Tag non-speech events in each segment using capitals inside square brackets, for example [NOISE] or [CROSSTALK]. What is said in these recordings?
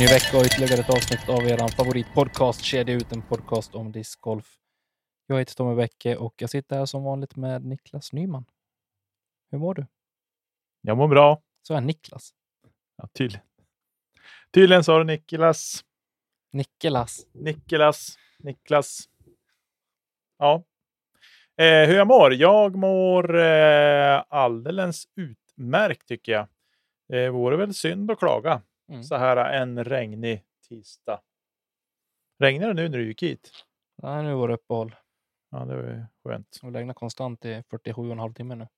Ny vecka och ytterligare ett avsnitt av er favoritpodcast Kedja ut, en podcast om discgolf. Jag heter Tommy Bäcke och jag sitter här som vanligt med Niklas Nyman. Hur mår du? Jag mår bra. Så är Niklas. Ja, tydligen. Tydligen sa du Niklas. Niklas. Niklas. Niklas. Ja. Eh, hur jag mår? Jag mår eh, alldeles utmärkt tycker jag. Det vore väl synd att klaga Mm. så här en regnig tisdag. Regnar det nu när du gick hit? Nej, nu var det uppehåll. Ja, det var ju skönt. Jag regnar konstant i 47,5 timmar nu.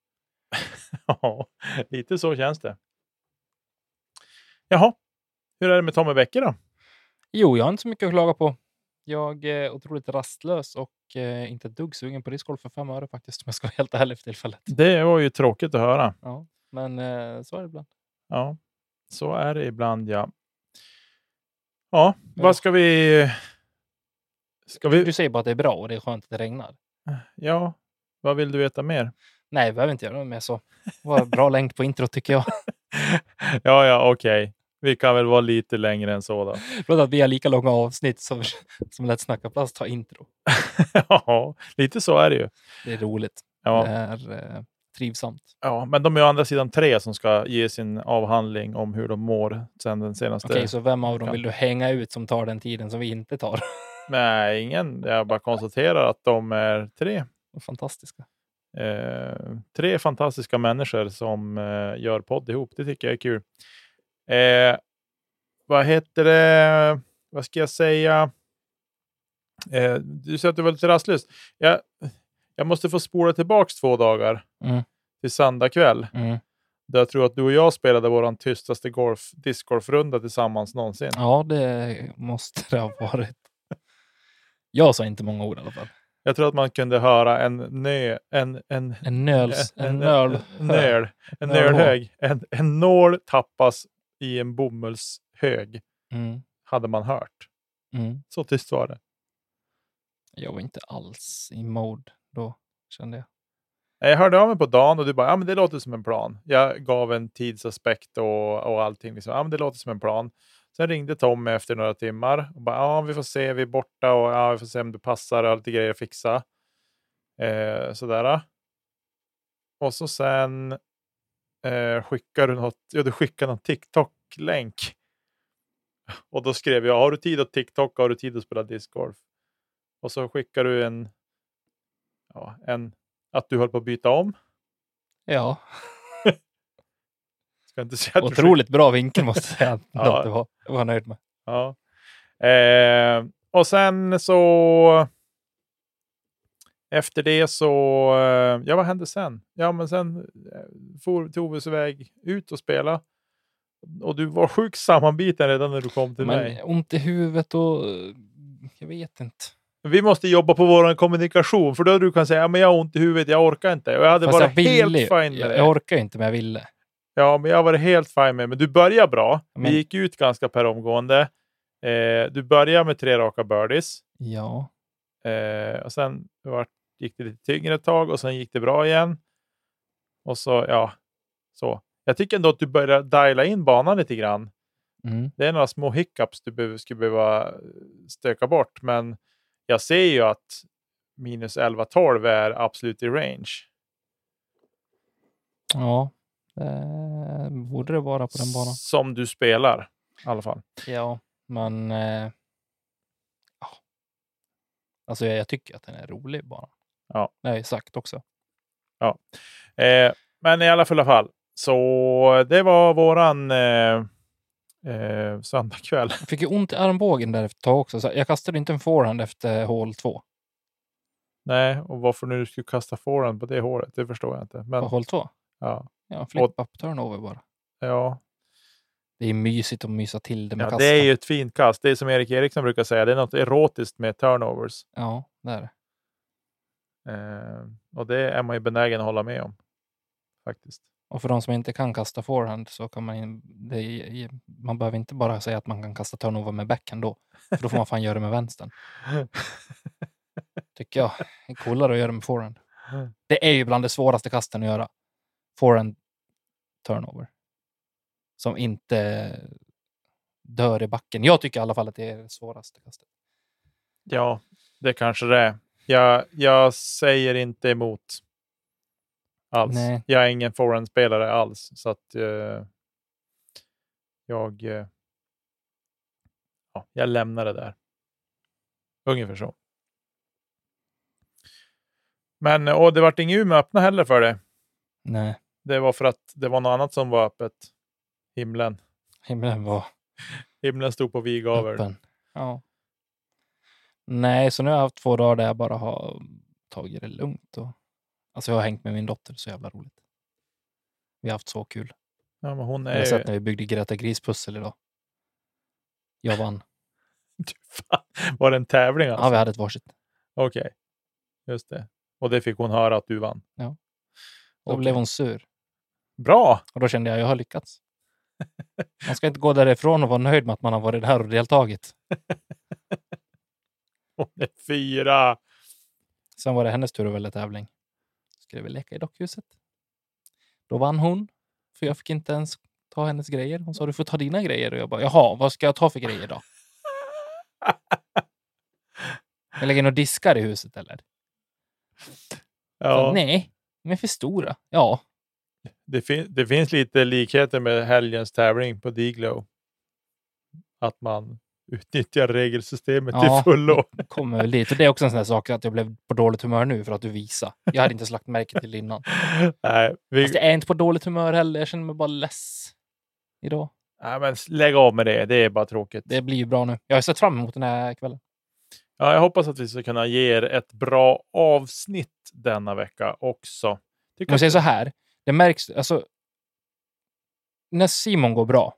[LAUGHS] Ja, lite så känns det. Jaha, hur är det med Tommy Bäcke då? Jo, jag har inte så mycket att klaga på. Jag är otroligt rastlös och eh, inte ett dugg sugen på discgolf för fem öre faktiskt, om jag ska vara helt ärlig för tillfället. Det var ju tråkigt att höra. Ja, men eh, så är det ibland. Ja, så är det ibland ja. Ja, Ja. vad ska vi... Ska Du vi... säger bara att det är bra och det är skönt att det regnar. Ja, vad vill du veta mer? Nej, vi behöver inte göra mer så. Det var bra längd på intro tycker jag. [LAUGHS] Ja, ja, okej. Vi kan väl vara lite längre än så då. [LAUGHS] Förlåt att vi har lika långa avsnitt som, som Lätt snacka plast har intro. [LAUGHS] ja, lite så är det ju. Det är roligt. Ja. Det är eh, trivsamt. ja, men de är å andra sidan tre som ska ge sin avhandling om hur de mår sen den senaste. Okej, så vem av dem vill du hänga ut som tar den tiden som vi inte tar? [LAUGHS] Nej, ingen. Jag bara konstaterar att de är tre. Fantastiska. Eh, tre fantastiska människor som eh, gör podd ihop. Det tycker jag är kul. Eh, vad heter det? Vad ska jag säga? Eh, du säger att du var lite rastlös. Jag, jag måste få spola tillbaks två dagar Mm. till söndag kväll. Mm. Där jag tror att du och jag spelade vår tystaste golf, discgolfrunda tillsammans någonsin. Ja, det måste det ha varit. Jag sa inte många ord i alla fall. Jag tror att man kunde höra en nö, en, en, En nöls, en, en, nöl. en nöl, en nölhög. En, en nål tappas i en bomullshög, Mm. hade man hört. Mm. Så tyst var det. Jag var inte alls i mode då, kände jag. Jag hörde av mig på dagen och du bara, ja men det låter som en plan. Jag gav en tidsaspekt och, och allting. Liksom. Ja men det låter som en plan. Sen ringde Tommy efter några timmar och bara, ja vi får se, vi är borta och ja, vi får se om du passar och lite grejer att fixa. Eh, sådär. Och så sen eh, skickar du något, ja du skickar någon TikTok-länk. Och då skrev jag, har du tid att TikTok, har du tid att spela discgolf? Och så skickar du en, ja, en att du höll på att byta om. Ja, [LAUGHS] Ska inte säga otroligt bra vinkel måste jag säga. [LAUGHS] Ja. det var, det var jag nöjd med. Ja. Eh, och sen så efter det så, eh, ja vad hände sen? Ja men sen eh, for Toves iväg ut och spela. Och du var sjukt sammanbiten redan när du kom till mig. Men ont i huvudet och eh, jag vet inte. Vi måste jobba på vår kommunikation för då du kan säga ja, men jag har ont i huvudet, jag orkar inte. Och jag hade Fast varit jag helt fine med Jag, det. jag orkar inte, men jag ville. Ja, men jag var helt fine med Men du började bra. Men- Vi gick ut ganska per omgående. Eh, du började med tre raka birdies. Ja, Eh, och sen var, gick det lite tyngre ett tag och sen gick det bra igen. Och så, ja, så. Jag tycker ändå att du börjar diala in banan lite grann. mm. Det är några små hiccups du skulle behöva stöka bort, men jag ser ju att minus 11-12 är absolut i range. ja. Eh, borde det vara på den banan? Som du spelar i alla fall. Ja, men... Eh, ja. Alltså jag, jag tycker att den är rolig bara. Ja. Det har jag sagt också. Eh, men i alla fall, så det var våran eh, eh, söndagkväll. Jag fick ju ont i armbågen där efter ett tag också. Så jag kastade inte en forehand efter hål två. Nej, och varför nu skulle kasta forehand på det håret, det förstår jag inte. Men På hål två? ja, Ja, flip-up turnover bara. ja, Det är mysigt att mysa till det med ja kasta. det är ju ett fint kast. Det är som Erik Eriksson brukar säga, det är något erotiskt med turnovers. Ja, det är det. Eh, och det är man ju benägen att hålla med om. Faktiskt. Och för de som inte kan kasta forehand så kan man in- det man behöver inte bara säga att man kan kasta turnover med backhand då. För då får man fan göra det med vänstern. [LAUGHS] Tycker jag. Det är coolare att göra med forehand. [LAUGHS] Det är ju bland de svåraste kasten att göra. Forehand turnover. Som inte dör i backen. Jag tycker i alla fall att det är det svåraste kastet. Ja, det kanske det är. Jag, jag säger inte emot alls. Nej. Jag är ingen forehandspelare alls. Så att eh, jag, eh, ja, jag lämnar det där. Ungefär så. Men och det vart inget Umeå öppna heller för det. Nej, Det var för att det var något annat som var öppet. Himlen. himlen var [LAUGHS] Himlen stod på vid gavel. öppen. Ja. Nej, så nu har jag haft två dagar där jag bara har tagit det lugnt. Och, alltså jag har hängt med min dotter, så jävla roligt. Vi har haft så kul. Ja, men hon Jag är har ju... sett när vi byggde Greta Gris-pussel idag. Jag vann. [LAUGHS] Fan, Var det en tävling alltså? Ja, vi hade ett varsitt. Okej, just det. Och det fick hon höra att du vann. Då Okej. blev hon sur. Bra! Och då kände jag, jag har lyckats. Man ska inte gå därifrån och vara nöjd med att man har varit där och deltagit. [LAUGHS] Hon är fyra. Sen var det hennes tur att välja tävling. Skulle vi leka i dockhuset. Då vann hon, för jag fick inte ens ta hennes grejer. Hon sa du får ta dina grejer. Och jag bara, jaha, vad ska jag ta för grejer då? [LAUGHS] Jag lägger in och diskar i huset eller? Så, Ja, nej, de är för stora. Ja, det, fin- det finns lite likheter med helgens tävling på Diglow. Att man utnyttjar regelsystemet Ja. till fullo. kommer väl dit. Och det är också en sån här sak att jag blev på dåligt humör nu för att du visar. Jag hade inte ens lagt märke till innan. [LAUGHS] Nej, vi, Fast jag är inte på dåligt humör heller. Jag känner mig bara less idag. nej, men lägg av med det. Det är bara tråkigt. Det blir ju bra nu. Jag har sett fram emot den här kvällen. Ja, jag hoppas att vi ska kunna ge er ett bra avsnitt denna vecka också. Tycker Om jag säger så här, det märks, alltså, när Simon går bra,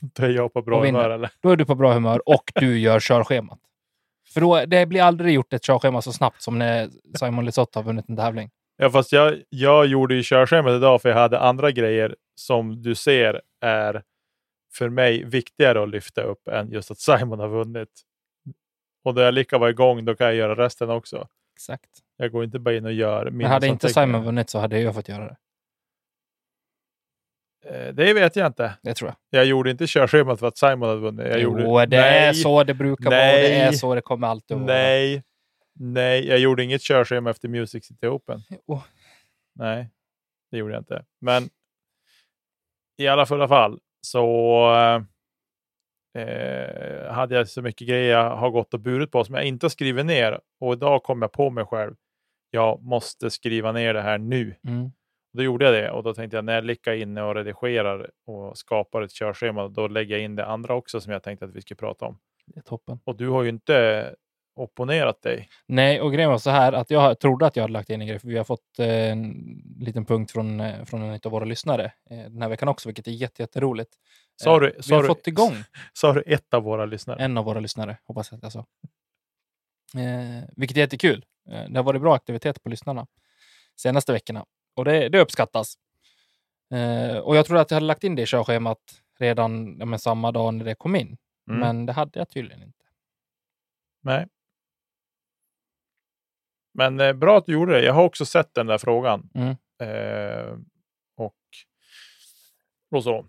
[LAUGHS] Då är jag på bra humör eller? då är du på bra humör och du [LAUGHS] gör körschemat. För då, det blir aldrig gjort ett körschema så snabbt som när Simon Lisotte har vunnit en tävling. Ja, fast jag, jag gjorde ju körschemat idag för jag hade andra grejer som du ser är för mig viktigare att lyfta upp än just att Simon har vunnit. Och då jag lika var igång, då kan jag göra resten också. Exakt. Jag går inte bara in och gör Men hade inte. Simon vunnit så hade jag fått göra det. Eh, Det vet jag inte. Det tror jag. Jag gjorde inte körschemat för att Simon hade vunnit. Jag jo, gjorde... det är så det brukar vara. Det är Nej. så det kommer alltid vara. Nej, nej, jag gjorde inget körschema efter Music City Open. Jo. Nej, det gjorde jag inte. Men i alla fulla fall så eh, hade jag så mycket grejer jag har gått och burit på som jag inte har skrivit ner. Och idag kom jag på mig själv. Jag måste skriva ner det här nu. Mm. Då gjorde jag det och då tänkte jag när jag lickar inne och redigerar och skapar ett körschema, då lägger jag in det andra också som jag tänkte att vi skulle prata om. Det är toppen. Och du har ju inte opponerat dig. Nej, och grejen var så här att jag trodde att jag hade lagt in en grej, för vi har fått eh, en liten punkt från, eh, från en av våra lyssnare eh, den här veckan också, vilket är jätte, jätteroligt. Sa du- vi sa har du- fått igång [LAUGHS] Sa du ett av våra lyssnare? en av våra lyssnare, hoppas jag att jag sa. Eh, vilket är jättekul. Det har varit bra aktivitet på lyssnarna senaste veckorna och det, det uppskattas. Eh, och jag trodde att jag hade lagt in det i körschemat redan ja, samma dag när det kom in, Mm. men det hade jag tydligen inte. Nej. Men eh, bra att du gjorde det. Jag har också sett den där frågan. Mm. Eh, och, och så.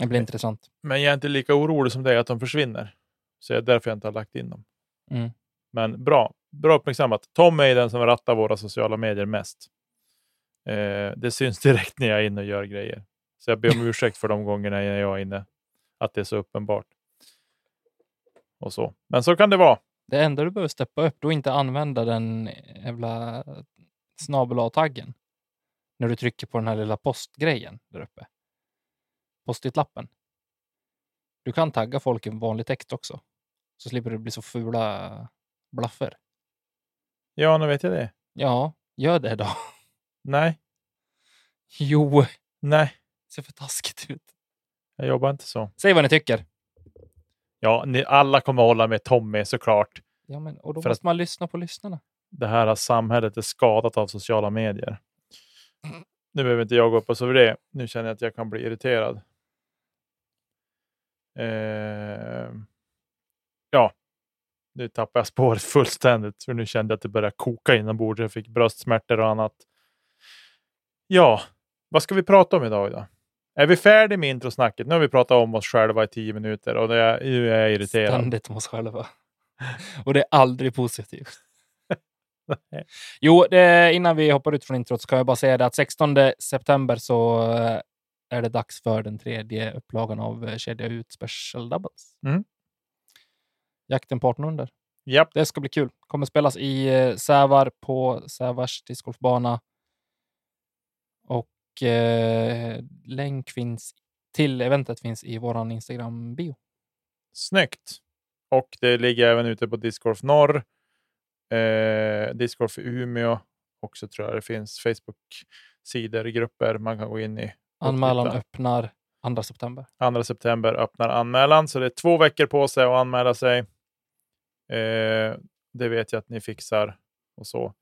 Det blir intressant. Men jag är inte lika orolig som dig att de försvinner. Så det är därför jag inte har lagt in dem. Mm. Men bra. Bra uppmärksammat. Tom är den som rattar våra sociala medier mest. Eh, det syns [LAUGHS] direkt när jag är inne och gör grejer. Så jag ber om ursäkt för de gångerna jag är inne. Att det är så uppenbart. Och så. Men så kan det vara. Det enda du behöver steppa upp, då inte använda den jävla snabel A-taggen. När du trycker på den här lilla postgrejen där uppe. Post-it-lappen. Du kan tagga folk i vanlig text också. Så slipper det bli så fula blaffer. Ja, nu vet jag det. Ja, gör det då. [LAUGHS] Nej, Jo, nej, ser för taskigt ut. jag jobbar inte så. Säg vad ni tycker. Ja, ni alla kommer hålla med Tommy såklart. Ja, men, och då För måste man lyssna på lyssnarna. Det här samhället är skadat av sociala medier. Nu behöver inte jag gå upp oss över det. Nu känner jag att jag kan bli irriterad. Eh, ja, nu tappar jag spåret fullständigt. För nu kände jag att det började koka inombords. Jag fick bröstsmärtor och annat. Ja, vad ska vi prata om idag då? Är vi färdiga med introsnacket? Nu har vi pratat om oss själva i tio minuter och det är, nu är jag irriterad. Ständigt om oss själva. [LAUGHS] Och det är aldrig positivt. [LAUGHS] Jo, det, innan vi hoppar ut från introt så kan jag bara säga det att 16 september så eh, är det dags för den tredje upplagan av eh, Kedja ut Special Doubles. Mm. Jakten på 1800. Japp, Det ska bli kul. Kommer spelas i eh, Sävar på Sävars discgolfbana. Och eh, länk finns till eventet finns i våran Instagram-bio. snyggt. Och det ligger även ute på Discgolf Norr. Eh, Discgolf i Umeå. Också tror jag det finns Facebook-sidor, grupper man kan gå in i. Anmälan öppnar 2 september. 2 september öppnar anmälan, så det är två veckor på sig att anmäla sig. Eh, det vet jag att ni fixar och så.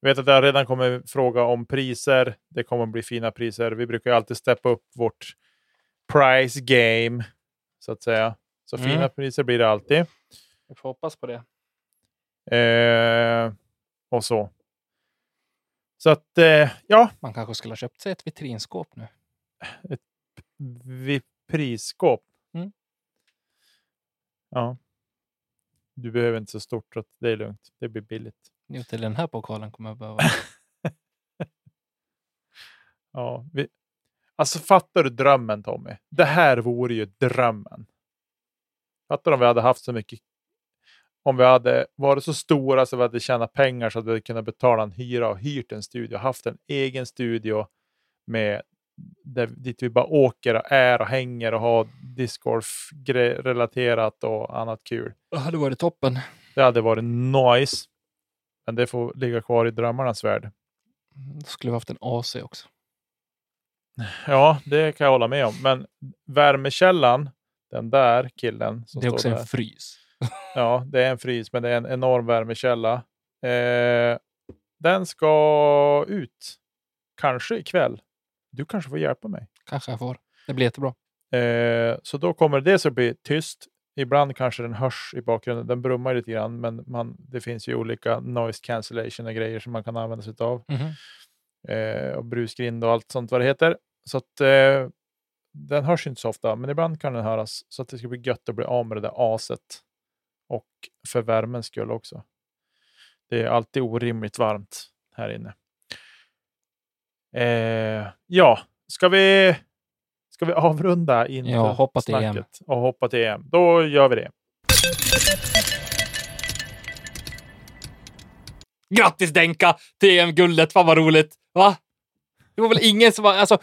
Jag vet att jag redan kommer fråga om priser. Det kommer bli fina priser. Vi brukar alltid steppa upp vårt price game, så att säga. Så Mm. fina priser blir det alltid. Vi får hoppas på det. Eh, och så. Så att, eh, ja, Man kanske skulle ha köpt sig ett vitrinskåp nu. vid prisskåp. Mm. Ja. Du behöver inte så stort, så att det är lugnt. Det blir billigt. Jo, till den här pokalen kommer jag behöva. [LAUGHS] Ja, vi... Alltså fattar du drömmen Tommy? Det här vore ju drömmen. Fattar du om vi hade haft så mycket om vi hade varit så stora så vi hade tjänat pengar så att vi hade kunnat betala en hyra och hyrt en studio, haft en egen studio med där, dit vi bara åker och är och hänger och har discgolf relaterat och annat kul. Det hade varit toppen. Det hade varit nice. Men det får ligga kvar i drömmarnas värld. Då skulle vi haft en AC också. Ja, det kan jag hålla med om. Men värmekällan, den där killen det är också där. en frys. [LAUGHS] Ja, det är en frys, men det är en enorm värmekälla. Eh, den ska ut. Kanske ikväll. Du kanske får hjälpa mig. Kanske jag får. Det blir jättebra. Eh, så då kommer det att bli tyst. Ibland kanske den hörs i bakgrunden. Den brummar lite grann, men man, det finns ju olika noise cancellation och grejer som man kan använda sig av. Mhm. Eh, och brusgrind och allt sånt vad det heter. Så att eh, den hörs inte så ofta, men ibland kan den höras. Så att det ska bli gött att bli av med det där aset. Och för värmens skull också. Det är alltid orimligt varmt här inne. Eh, ja, ska vi, ska vi avrunda inför Ja, hoppa till EM. snacket och hoppa till EM? Då gör vi det. Grattis Denka till EM-guldet! Fan vad roligt! Va? Det var väl ingen som var... Alltså,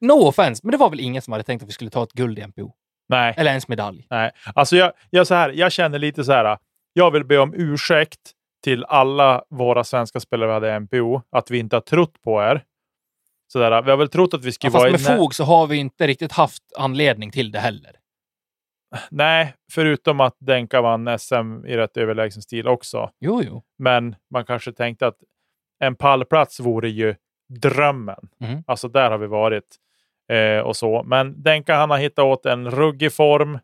no offense, men det var väl ingen som hade tänkt att vi skulle ta ett guld i NPO? Nej, Eller ens medalj? Nej, alltså jag, jag, så här, jag känner lite så här. Jag vill be om ursäkt till alla våra svenska spelare vi hade i MPO, att vi inte har trott på er. Så där, vi har väl trott att vi Ja, skulle fast vara i med fog så har vi inte riktigt haft anledning till det heller. Nej, förutom att Denka vann SM i rätt överlägsen stil också. Jo, jo. Men man kanske tänkte att en pallplats vore ju drömmen. Mhm. Alltså där har vi varit. Eh, och så. Men Denka han har hittat åt en ruggig form.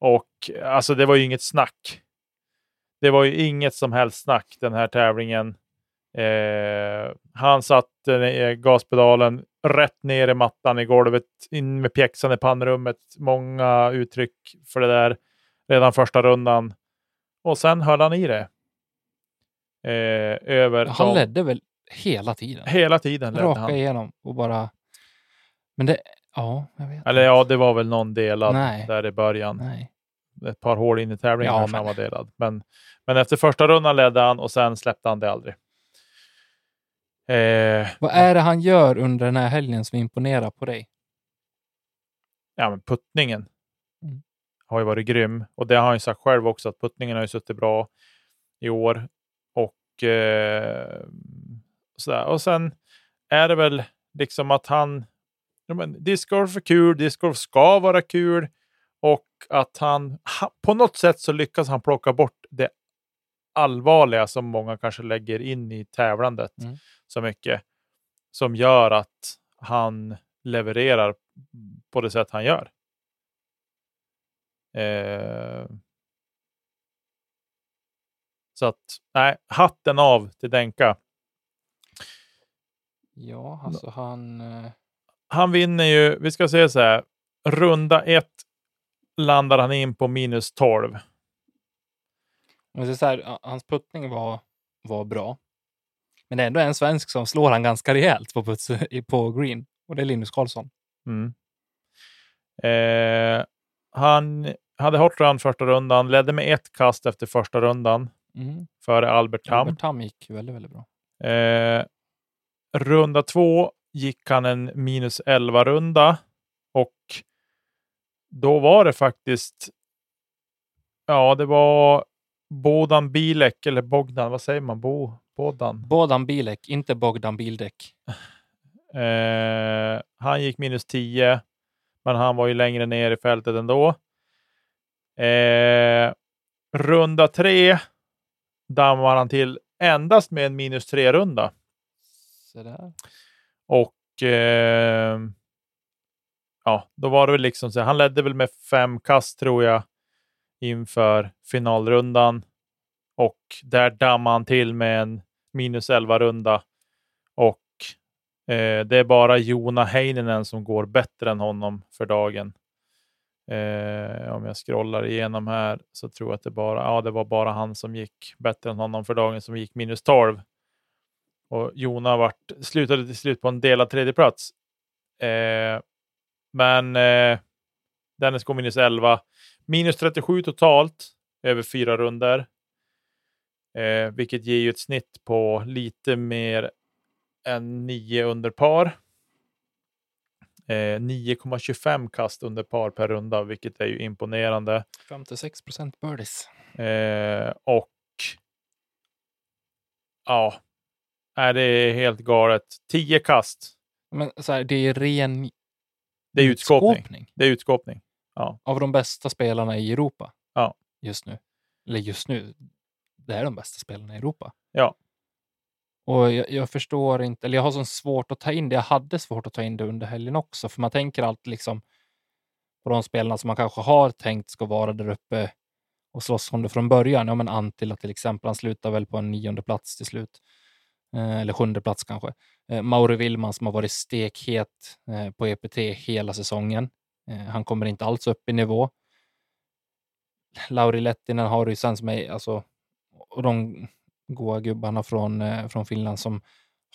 Och alltså det var ju inget snack. Det var ju inget som helst snack den här tävlingen. Eh, han satte gaspedalen rätt ner i mattan i golvet, in med pjäxan i pannrummet. Många uttryck för det där redan första rundan. Och sen höll han i det. Eh, över Han de- ledde väl hela tiden? Hela tiden ledde Raka han. igenom och bara... Men det... Ja, jag vet Eller ja, det var väl någon delad Nej. där i början. Nej. Ett par hål in i tävlingen Ja, men- han var delad. Men, men efter första rundan ledde han och sen släppte han det aldrig. Eh, Vad är det han gör under den här helgen som imponerar på dig? ja, men puttningen Mm. har ju varit grym. Och det har han ju sagt själv också, att puttningen har ju suttit bra i år. Och, eh, sådär. och sen är det väl liksom att han... Ja, men discgolf är kul, discgolf ska vara kul. Och att han, ha- på något sätt så lyckas han plocka bort det allvarliga som många kanske lägger in i tävlandet Mm. så mycket. Som gör att han levererar på det sätt han gör. Eh, så att, nej, hatten av till Denka. Ja, alltså han... eh, Han vinner ju, vi ska säga så här, runda ett landar han in på minus 12. Säger så här, hans puttning var, var bra. Men det är ändå en svensk som slår han ganska rejält på, puts, [LAUGHS] på green. Och det är Linus Karlsson. Mm. Eh, han hade hot run första rundan, ledde med ett kast efter första rundan Mm. före Albert Tam. Albert Tam gick väldigt, väldigt bra. Eh, runda två gick han en minus 11 runda och då var det faktiskt. Ja, det var Bodan Bilek eller Bogdan. Vad säger man? Bo, Bodan. Bodan Bilek, inte Bogdan Bildäck. [LAUGHS] Eh, han gick minus 10, men han var ju längre ner i fältet ändå. Eh, runda tre dammar han till endast med en minus 3 runda. Så där. Och eh, ja, då var det väl liksom så. Han ledde väl med fem kast tror jag inför finalrundan. Och där dammade han till med en minus 11 runda. Och eh, det är bara Jona Heininen som går bättre än honom för dagen. Eh, om jag scrollar igenom här så tror jag att det bara, ja, det var bara han som gick bättre än honom för dagen som gick minus 12. Och Jona vart, slutade till slut på en delad tredjeplats. Eh, men eh, Dennis går minus 11. Minus 37 totalt över fyra runder. Eh, vilket ger ju ett snitt på lite mer än 9 under par. Eh, 9,25 kast under par per runda, vilket är ju imponerande. 56 procent birdies. Eh, och ja, är det är helt galet. 10 kast. Men så här, det är ren Det är utskåpning Det är utskåpning. Av de bästa spelarna i Europa. Ja. Just nu. Eller just nu. Det är de bästa spelarna i Europa. Ja. Och jag, jag förstår inte, eller jag har så svårt att ta in det. Jag hade svårt att ta in det under helgen också, för man tänker alltid liksom på de spelarna som man kanske har tänkt ska vara där uppe och slåss om det från början. Ja, men Antila till exempel, han slutar väl på en nionde plats till slut. Eh, eller sjunde plats kanske. Eh, Mauri Willman som har varit stekhet eh, på EPT hela säsongen. Eh, han kommer inte alls upp i nivå. Lauri Lettinen har ju sen som är, alltså, och de goa gubbarna från, eh, från Finland som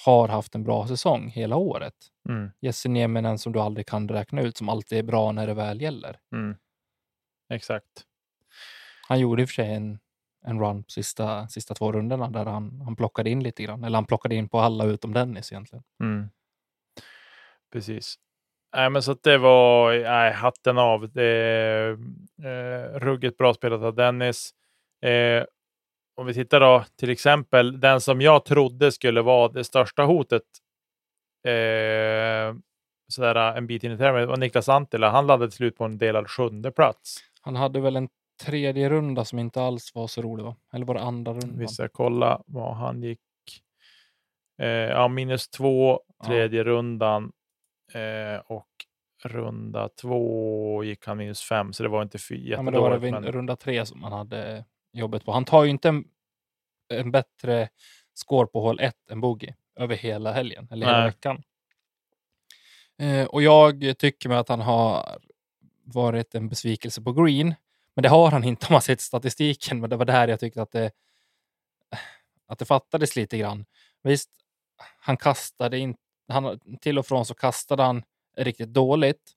har haft en bra säsong hela året. Mm. Jesse Nieminen som du aldrig kan räkna ut, som alltid är bra när det väl gäller. Mm. Exakt. Han gjorde i och för sig en, en run på sista, sista två rundorna där han, han plockade in lite grann. Eller han plockade in på alla utom Dennis egentligen. Mm. Precis. Nej, men så att det var nej, hatten av. Det är eh, ruggigt bra spelat av Dennis. Eh, om vi tittar då till exempel den som jag trodde skulle vara det största hotet. Eh, sådär en bit in i tävlingen var Niklas Antila. Han landade till slut på en delad sjunde plats. Han hade väl en tredje runda som inte alls var så rolig va? Eller var det andra rundan? Vi ska kolla vad han gick. Eh, ja, minus två, Ja. tredje rundan. Eh, och runda två gick han minus fem, så det var inte fy- Ja, men då var det jättedåligt. men- runda tre som han hade jobbet på. Han tar ju inte en, en bättre score på hål 1 än bogey över hela helgen eller hela Nej. veckan. Eh, och jag tycker mig att han har varit en besvikelse på green, men det har han [LAUGHS] inte om man sett statistiken. Men det var där jag tyckte att det, att det fattades lite grann. Visst, han kastade in, han, till och från så kastade han riktigt dåligt,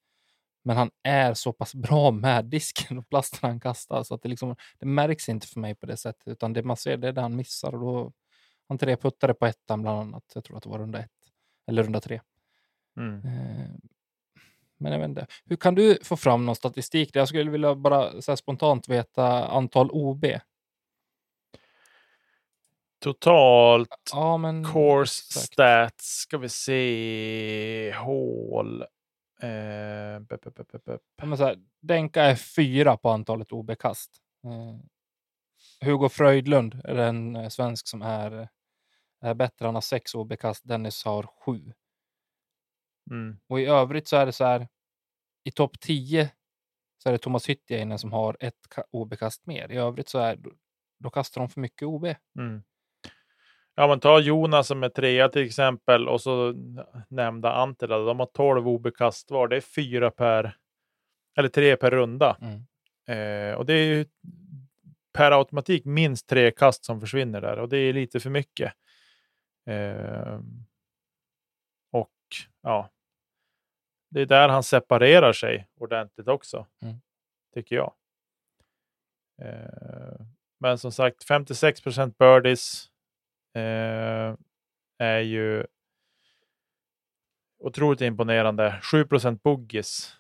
men han är så pass [LAUGHS] bra med disken och plasten han kastar så att det, liksom, det märks inte för mig på det sättet, utan det man ser det är det han missar och då Han treputtade på ettan bland annat. Jag tror att det var runda ett. Eller runda tre. Mm. Eh, Men jag vet inte. Hur kan du få fram någon statistik? Jag skulle vilja bara spontant veta antal OB. Totalt Ja, men... course exakt. stats ska vi se. Hål. Eh. Ja, här, Denka är fyra på antalet OB-kast. Eh, Hugo Fröjdlund är den eh, svensk som är, är bättre. Han har sex OB-kast. Dennis har sju. Mm. Och i övrigt så är det så här. I topp 10 så är det Thomas Hyttinen som har ett ka- OB-kast mer. I övrigt så är då, då kastar de för mycket OB. Mm. Ja, men ta Jonas som är trea till exempel och så nämnda Antila. De har 12 OB-kast var. Det är fyra per, eller tre per runda. Mm. Eh, och det är ju per automatik minst tre kast som försvinner där och det är lite för mycket. Eh, och ja, det är där han separerar sig ordentligt också, Mm. tycker jag. Eh, men som sagt, 56 procent birdies eh, är ju otroligt imponerande. 7 procent boogies.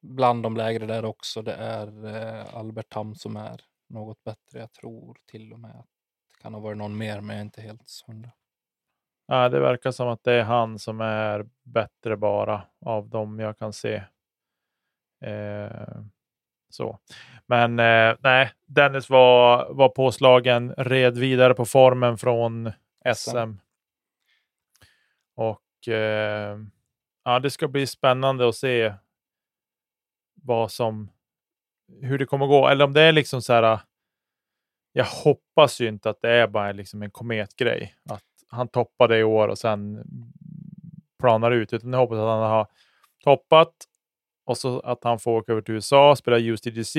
Bland de lägre där också. Det är eh, Albert Tam som är något bättre. Jag tror till och med att det kan ha varit någon mer, men jag är inte helt hundra. Ja, det verkar som att det är han som är bättre bara av dem jag kan se. Eh, så. Men eh, nej, Dennis var, var påslagen, red vidare på formen från SM. Och eh, ja, det ska bli spännande att se vad som, hur det kommer gå. Eller om det är liksom så här. Jag hoppas ju inte att det är bara liksom en kometgrej. Att han toppade i år och sen planar ut. Utan jag hoppas att han har toppat och så att han får åka över till USA, spela USDGC.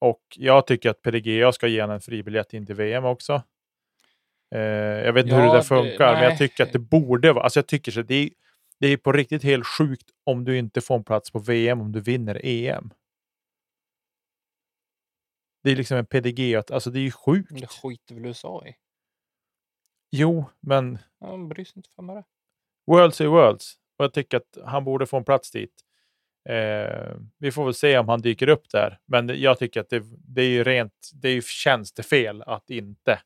Och jag tycker att PDGA ska ge honom en fribiljett in till VM också. Eh, jag vet inte hur Ja, det där det- funkar, men jag tycker att det borde vara. Alltså jag tycker så. Det är, det är på riktigt helt sjukt om du inte får en plats på VM om du vinner EM. Det är liksom en PDG, alltså det är ju sjukt. Det skiter väl USA i. Jo, men De bryr sig inte för det. Worlds är Worlds. Och jag tycker att han borde få en plats dit. Eh, vi får väl se om han dyker upp där. Men jag tycker att det, det är ju rent, det är ju tjänstefel att inte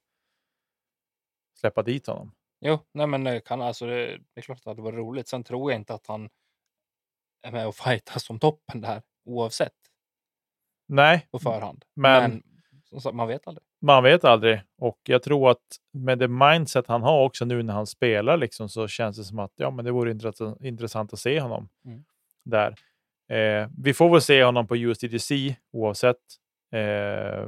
släppa dit honom. Jo, nej men det, kan, alltså, det, det är klart att det hade varit roligt. Sen tror jag inte att han är med och fightas om toppen där oavsett Nej, på förhand. men- men som sagt, man vet aldrig. man vet aldrig. Och jag tror att med det mindset han har också nu när han spelar liksom, så känns det som att ja, men det vore intressant, intressant att se honom Mm. där. Eh, vi får väl se honom på USDGC oavsett. Eh,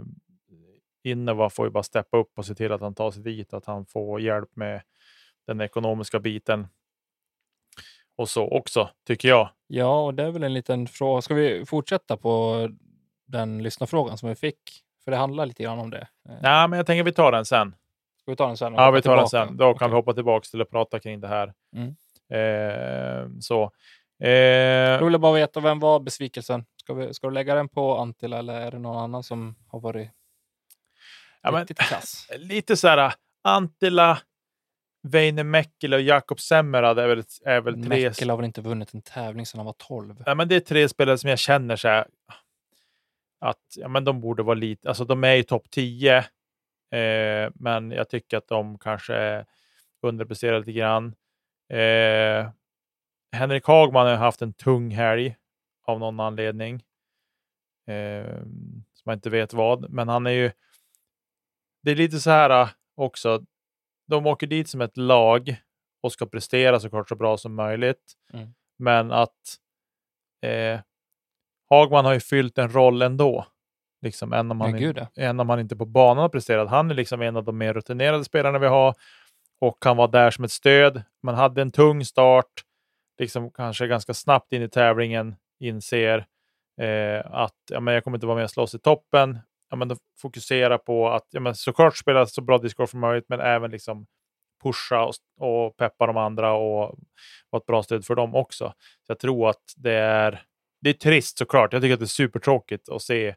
Innova får ju bara steppa upp och se till att han tar sig dit, att han får hjälp med den ekonomiska biten. Och så också, tycker jag. Ja, och det är väl en liten fråga. Ska vi fortsätta på den lyssnarfrågan som vi fick? För det handlar lite grann om det. Eh, Nej, men jag tänker vi tar den sen. Ska vi ta den sen? Ja, vi tar den tillbaka? sen. Då kan vi Okej. hoppa tillbaka till att prata kring det här. Mm. Eh, så. Eh, Då vill jag bara veta, vem var besvikelsen? Ska, vi, ska du lägga den på Antila eller är det någon annan som har varit ja, men, riktigt kass? [LAUGHS] lite så här, Antila, Väinö Mäkelä och Jakob Semmerad är väl, är väl tre... Mäkel har väl inte vunnit en tävling sedan han var 12? Ja, men det är tre spelare som jag känner så här, att ja, men de borde vara lite... Alltså de är i topp 10, eh, men jag tycker att de kanske underpresterar lite grann. Eh, Henrik Hagman har haft en tung helg av någon anledning. Eh, som jag inte vet vad, men han är ju... Det är lite så här äh, också. De åker dit som ett lag och ska prestera såklart så bra som möjligt. Mm. Men att eh, Hagman har ju fyllt en roll ändå. Liksom, även, om han, in, även om han inte på banan har presterat. Han är liksom en av de mer rutinerade spelarna vi har och kan vara där som ett stöd. Man hade en tung start, liksom kanske ganska snabbt in i tävlingen, inser eh, att ja, men jag kommer inte vara med och slåss i toppen. Ja, men då fokusera på att ja, men såklart spela så bra discgolf som möjligt, men även liksom pusha och, och peppa de andra och vara ett bra stöd för dem också. Så jag tror att det är, det är trist såklart. Jag tycker att det är supertråkigt att se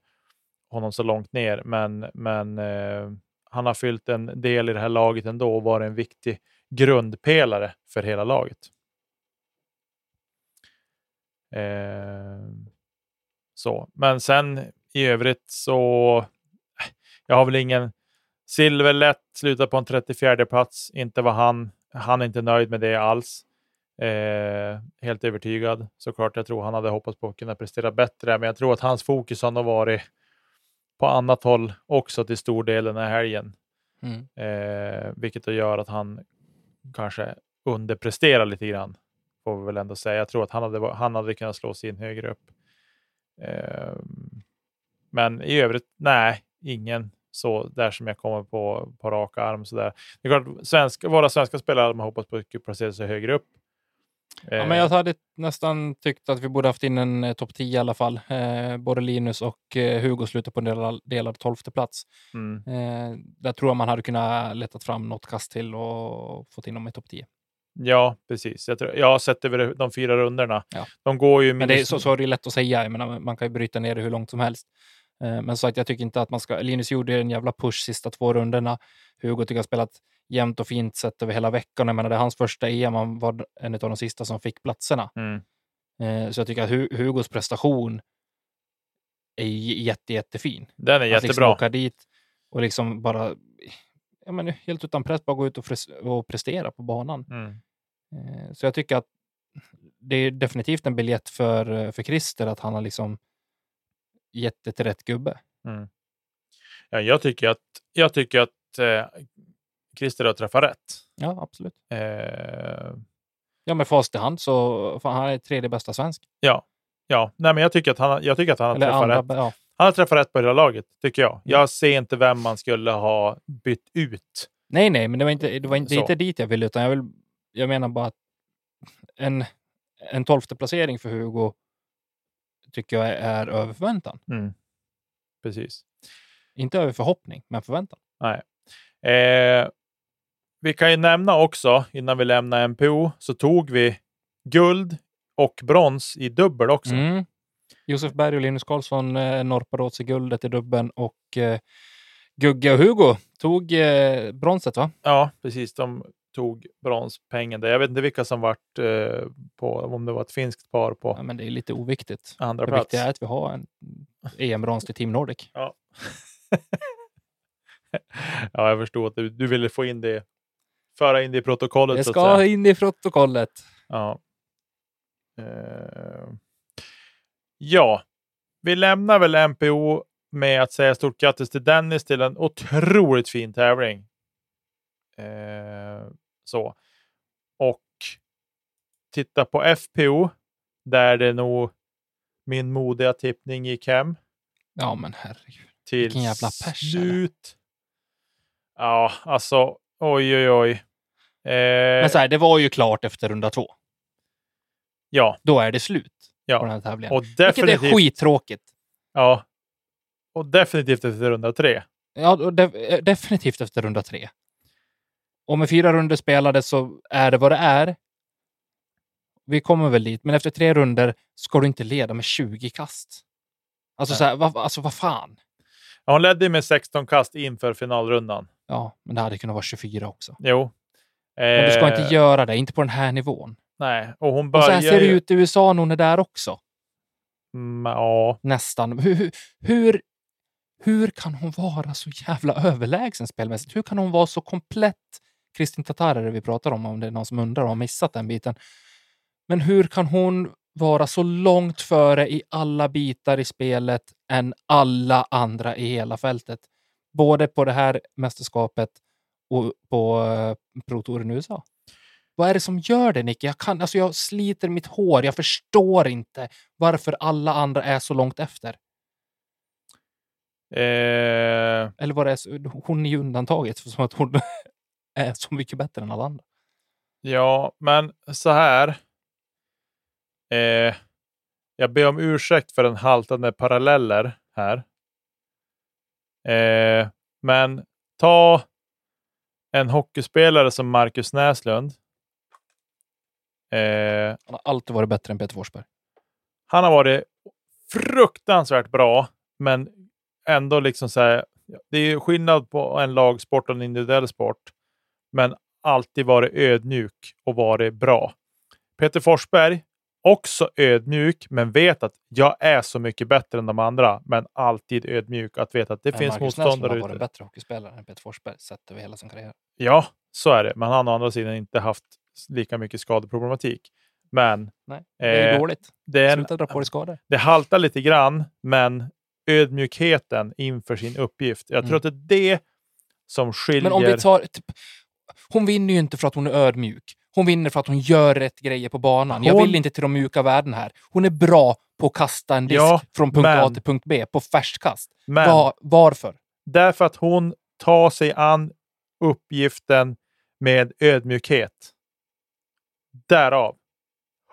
honom så långt ner, men, men eh, han har fyllt en del i det här laget ändå och varit en viktig grundpelare för hela laget. Eh, så, men sen i övrigt så. Jag har väl ingen silverlätt slutar på en 34 plats. Inte var han. Han är inte nöjd med det alls. Eh, helt övertygad såklart. Jag tror han hade hoppats på att kunna prestera bättre, men jag tror att hans fokus har nog varit på annat håll också till stor del den här helgen. Mm. Eh, vilket gör att han kanske underpresterar lite grann. Får vi väl ändå säga. Jag tror att han hade, han hade kunnat slå sig in högre upp. Eh, men i övrigt, nej, ingen så där som jag kommer på på raka arm. Så där. Det är klart, svenska, våra svenska spelare hade man hoppats på att placera sig högre upp. Ja, men jag hade nästan tyckt att vi borde haft in en eh, topp 10 i alla fall. Eh, både Linus och eh, Hugo slutar på en delad, delad tolfte plats. Mm. Eh, där tror jag man hade kunnat letat fram något kast till och fått in dem i topp 10. Ja, precis. Jag, tror, jag har sett över de fyra rundorna. Ja. De går ju Men det är, så, så är det lätt att säga. Jag menar, man kan ju bryta ner det hur långt som helst. Eh, men så att jag tycker inte att man ska... Linus gjorde en jävla push sista två rundorna. Hugo tycker jag har spelat jämnt och fint sett över hela veckan. Jag menar, det är hans första EM. Han var en av de sista som fick platserna. Mm. Eh, Så jag tycker att Hu- Hugos prestation är jätte, jättefin. Den är Att liksom jättebra. åka dit och liksom bara ja, men helt utan press bara gå ut och, och prestera på banan. Mm. Eh, Så jag tycker att det är definitivt en biljett för, eh, för Christer att han har liksom gett det till rätt gubbe. Mm. Ja, jag tycker att, jag tycker att eh, Christer har träffat rätt. Ja, absolut. Eh, Ja, med fast i hand så fan, han är tredje bästa svensk. ja, ja. Nej, men jag tycker att han, jag tycker att han har Eller träffat andra, rätt. ja. Han har träffat rätt på hela laget, tycker jag. Jag ser inte vem man skulle ha bytt ut. Nej, nej, men det var inte, det var inte, det inte dit jag vill, utan jag, vill, jag menar bara att en, en tolfte placering för Hugo tycker jag är, över förväntan. Mm. Precis. Inte över förhoppning, men förväntan. Eh, vi kan ju nämna också, innan vi lämnar MPO, så tog vi guld och brons i dubbel också. Mm. Josef Berg och Linus Karlsson eh, norpade åt sig guldet i dubben och eh, Gugge och Hugo tog eh, bronset, va? Ja, precis. De tog bronspengen där. Jag vet inte vilka som vart eh, på, om det var ett finskt par på Ja, men det är lite oviktigt. andra Det plats. viktiga är att vi har en EM-brons till Team Nordic. Ja. [LAUGHS] ja, jag förstod att du, du ville få in det, föra in det i protokollet. Det ska in i protokollet. Ja. Eh, ja, vi lämnar väl MPO med att säga stort grattis till Dennis till en otroligt fin tävling. Eh, så. Och titta på FPO där det nog min modiga tippning gick hem Ja, men herregud. till Vilken jävla pers, eller? slut. Ja, alltså oj, oj, oj. Eh, Men så här, det var ju klart efter runda två. ja, Då är det slut Ja, på den här tävlingen. och Vilket är definitivt. skittråkigt. Ja, och definitivt efter runda tre. Ja, de- eh, definitivt efter runda tre. Och med fyra runder spelade så är det vad det är. Vi kommer väl dit, men efter tre runder ska du inte leda med 20 kast. Alltså, Nej. så här, vad, alltså vad fan? Ja, hon ledde med 16 kast inför finalrundan. Ja, men det hade kunnat vara 24 också. Jo. Men du ska Eh, inte göra det, inte på den här nivån. Nej, och hon Och så börjar här ser det ut i USA när hon är där också. Mm, ja, Nästan. Hur, hur- hur, kan hon vara så jävla överlägsen spelmässigt? Hur kan hon vara så komplett? Kristin Tatar är det vi pratar om, om det är någon som undrar och har missat den biten. Men hur kan hon vara så långt före i alla bitar i spelet än alla andra i hela fältet? Både på det här mästerskapet och på uh, Pro Touren i USA. Vad är det som gör det, Nicke? Jag, kan, alltså jag sliter mitt hår. Jag förstår inte varför alla andra är så långt efter. eh, Eller vad det är, hon är ju undantaget, för som att hon [LAUGHS] är så mycket bättre än alla andra. ja, men så här. Eh, jag ber om ursäkt för den haltande paralleller här. Eh, men ta en hockeyspelare som Marcus Näslund. Eh, Han har alltid varit bättre än Peter Forsberg. han har varit fruktansvärt bra, men ändå liksom så här. det är skillnad på en lagsport och en individuell sport, men alltid varit ödmjuk och varit bra. Peter Forsberg, också ödmjuk, men vet att jag är så mycket bättre än de andra, men alltid ödmjuk att veta att det Men finns Marcus motståndare har varit en ute. bättre hockeyspelare än Peter Forsberg sett över hela sin karriär. Ja, så är det, men han har å andra sidan inte haft lika mycket skadeproblematik. Men Nej, det är Eh, dåligt. det, är Sluta dra på dig skador. det haltar lite grann, men ödmjukheten inför sin uppgift. Jag tror Mm. att det är det som skiljer. Men om vi tar... Typ, hon vinner ju inte för att hon är ödmjuk. Hon vinner för att hon gör rätt grejer på banan. Jag Hon- vill inte till de mjuka värden här. Hon är bra på att kasta en disk Ja, från punkt A men- till punkt B på färstkast. men Va, varför? därför att hon tar sig an uppgiften med ödmjukhet. Därav.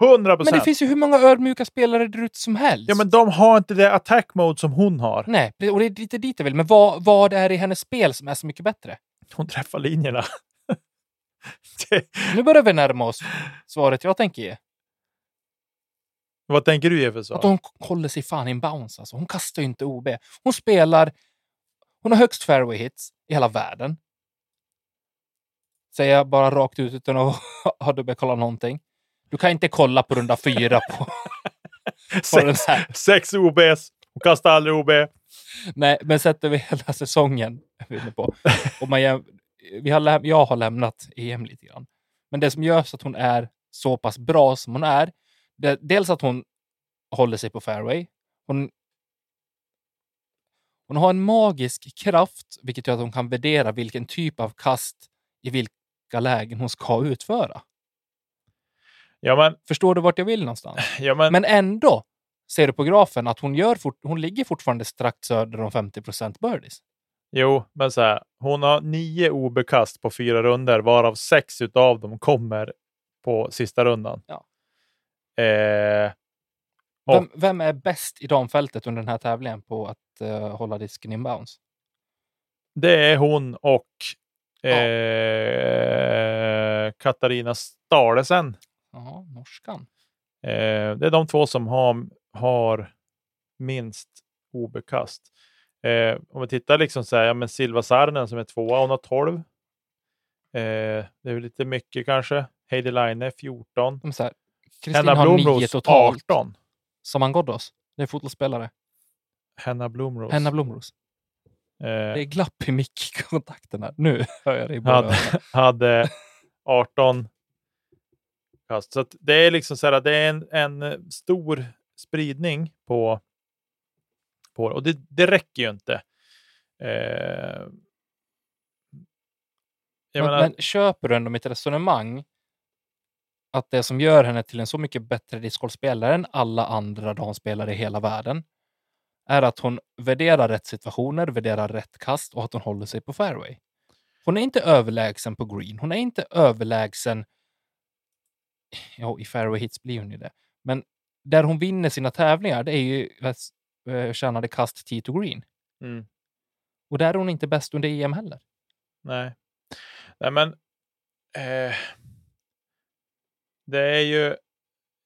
100 Men procent. det finns ju hur många ödmjuka spelare där ute som helst. Ja, men de har inte det attack mode som hon har. Nej, och det är lite dit jag vill. Men vad, vad är det i hennes spel som är så mycket bättre? Hon träffar linjerna. [LAUGHS] det, Nu börjar vi närma oss svaret jag tänker ge. vad tänker du ge för svar? Att hon håller sig fan i en bounce. Alltså. Hon kastar ju inte OB. Hon spelar... Hon har högst fairway hits i hela världen. Säger jag bara rakt ut utan att [LAUGHS] ha dubbelkollat någonting. Du kan inte kolla på runda fyra på, [LAUGHS] på Sex, sex OBs. Hon kastar aldrig OB. Nej, men sätter vi hela säsongen vi på. Och man vi har jag har lämnat EM lite grann. Men det som gör så att hon är så pass bra som hon är, det dels att hon håller sig på fairway. Hon, hon har en magisk kraft, vilket gör att hon kan värdera vilken typ av kast i vilka lägen hon ska utföra. Ja, men, Förstår du vart jag vill någonstans? [LAUGHS] ja, men, Men ändå ser du på grafen att hon, gör fort, hon ligger fortfarande strax söder om 50% birdies. jo, men så här. Hon har nio OB-kast på fyra runder, varav sex utav dem kommer på sista rundan. Ja. Eh, Och- Vem, vem är bäst i damfältet under den här tävlingen på att eh, hålla disken inbounds? det är hon och. Eh, Katarina Stalesen. Ja, norskan. Eh, det är de två som har, har minst OB-kast. Eh, om vi tittar liksom så här, ja, men Silva Saarinen som är tvåa, hon har 12. Eh, det är lite mycket kanske. Heidi Line 14. De är så här, Kristin Henna har nio Blomros totalt. 18. Saman Ghoddos, det är fotbollsspelare. Henna Blomros. Henna Blomros. Eh, Det är glapp i mickkontakten här. Nu [LAUGHS] hör jag båda hade, hade 18 kast. Så det är liksom så här, det är en, en eh, stor spridning på, på. Och det, det räcker ju inte. Eh, Men, menar, men köper du ändå mitt resonemang att det som gör henne till en så mycket bättre discgolfspelare än alla andra damspelare i hela världen är att hon värderar rätt situationer, värderar rätt kast och att hon håller sig på fairway. Hon är inte överlägsen på green. Hon är inte överlägsen... Ja, i fairway hits blir hon ju det. Men där hon vinner sina tävlingar, det är ju eh, tjänade kast tee to green. mm, Och där är hon inte bäst under EM heller. nej. nej, men eh, det är ju,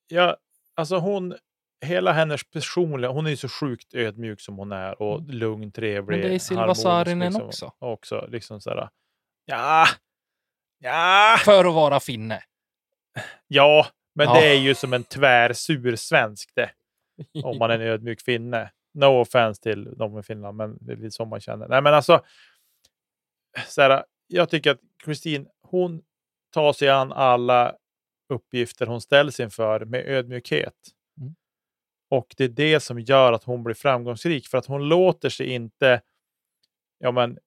ja, alltså hon, hela hennes personliga, hon är ju så sjukt ödmjuk som hon är och lugn, trevlig. Mm. Men det är Silva Saarinen liksom, också. också. Liksom sådär, ja, ja, För att vara finne. ja, men Ja. det är ju som en tvärsur svensk det, om man är en [LAUGHS] ödmjuk finne. No offense till de i Finland, men det är lite så man känner. Nej, men alltså, såhär, jag tycker att Kristin, hon tar sig an alla uppgifter hon ställs inför med ödmjukhet. Och det är det som gör att hon blir framgångsrik, för att hon låter sig inte ja, men,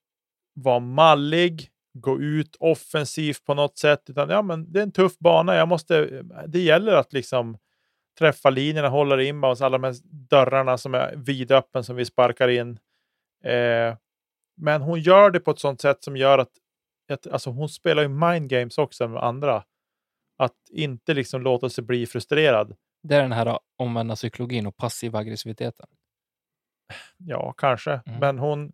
vara mallig, gå ut offensivt på något sätt, utan ja, men, det är en tuff bana. Jag måste, det gäller att liksom träffa linjerna, hålla det inbounds, alla de här dörrarna som är vidöppen som vi sparkar in. Eh, men hon gör det på ett sånt sätt som gör att, att alltså hon spelar ju mind games också med andra. Att inte liksom låta sig bli frustrerad. Det är den här omvända psykologin och passiva aggressiviteten. Ja, kanske. Mm. Men hon,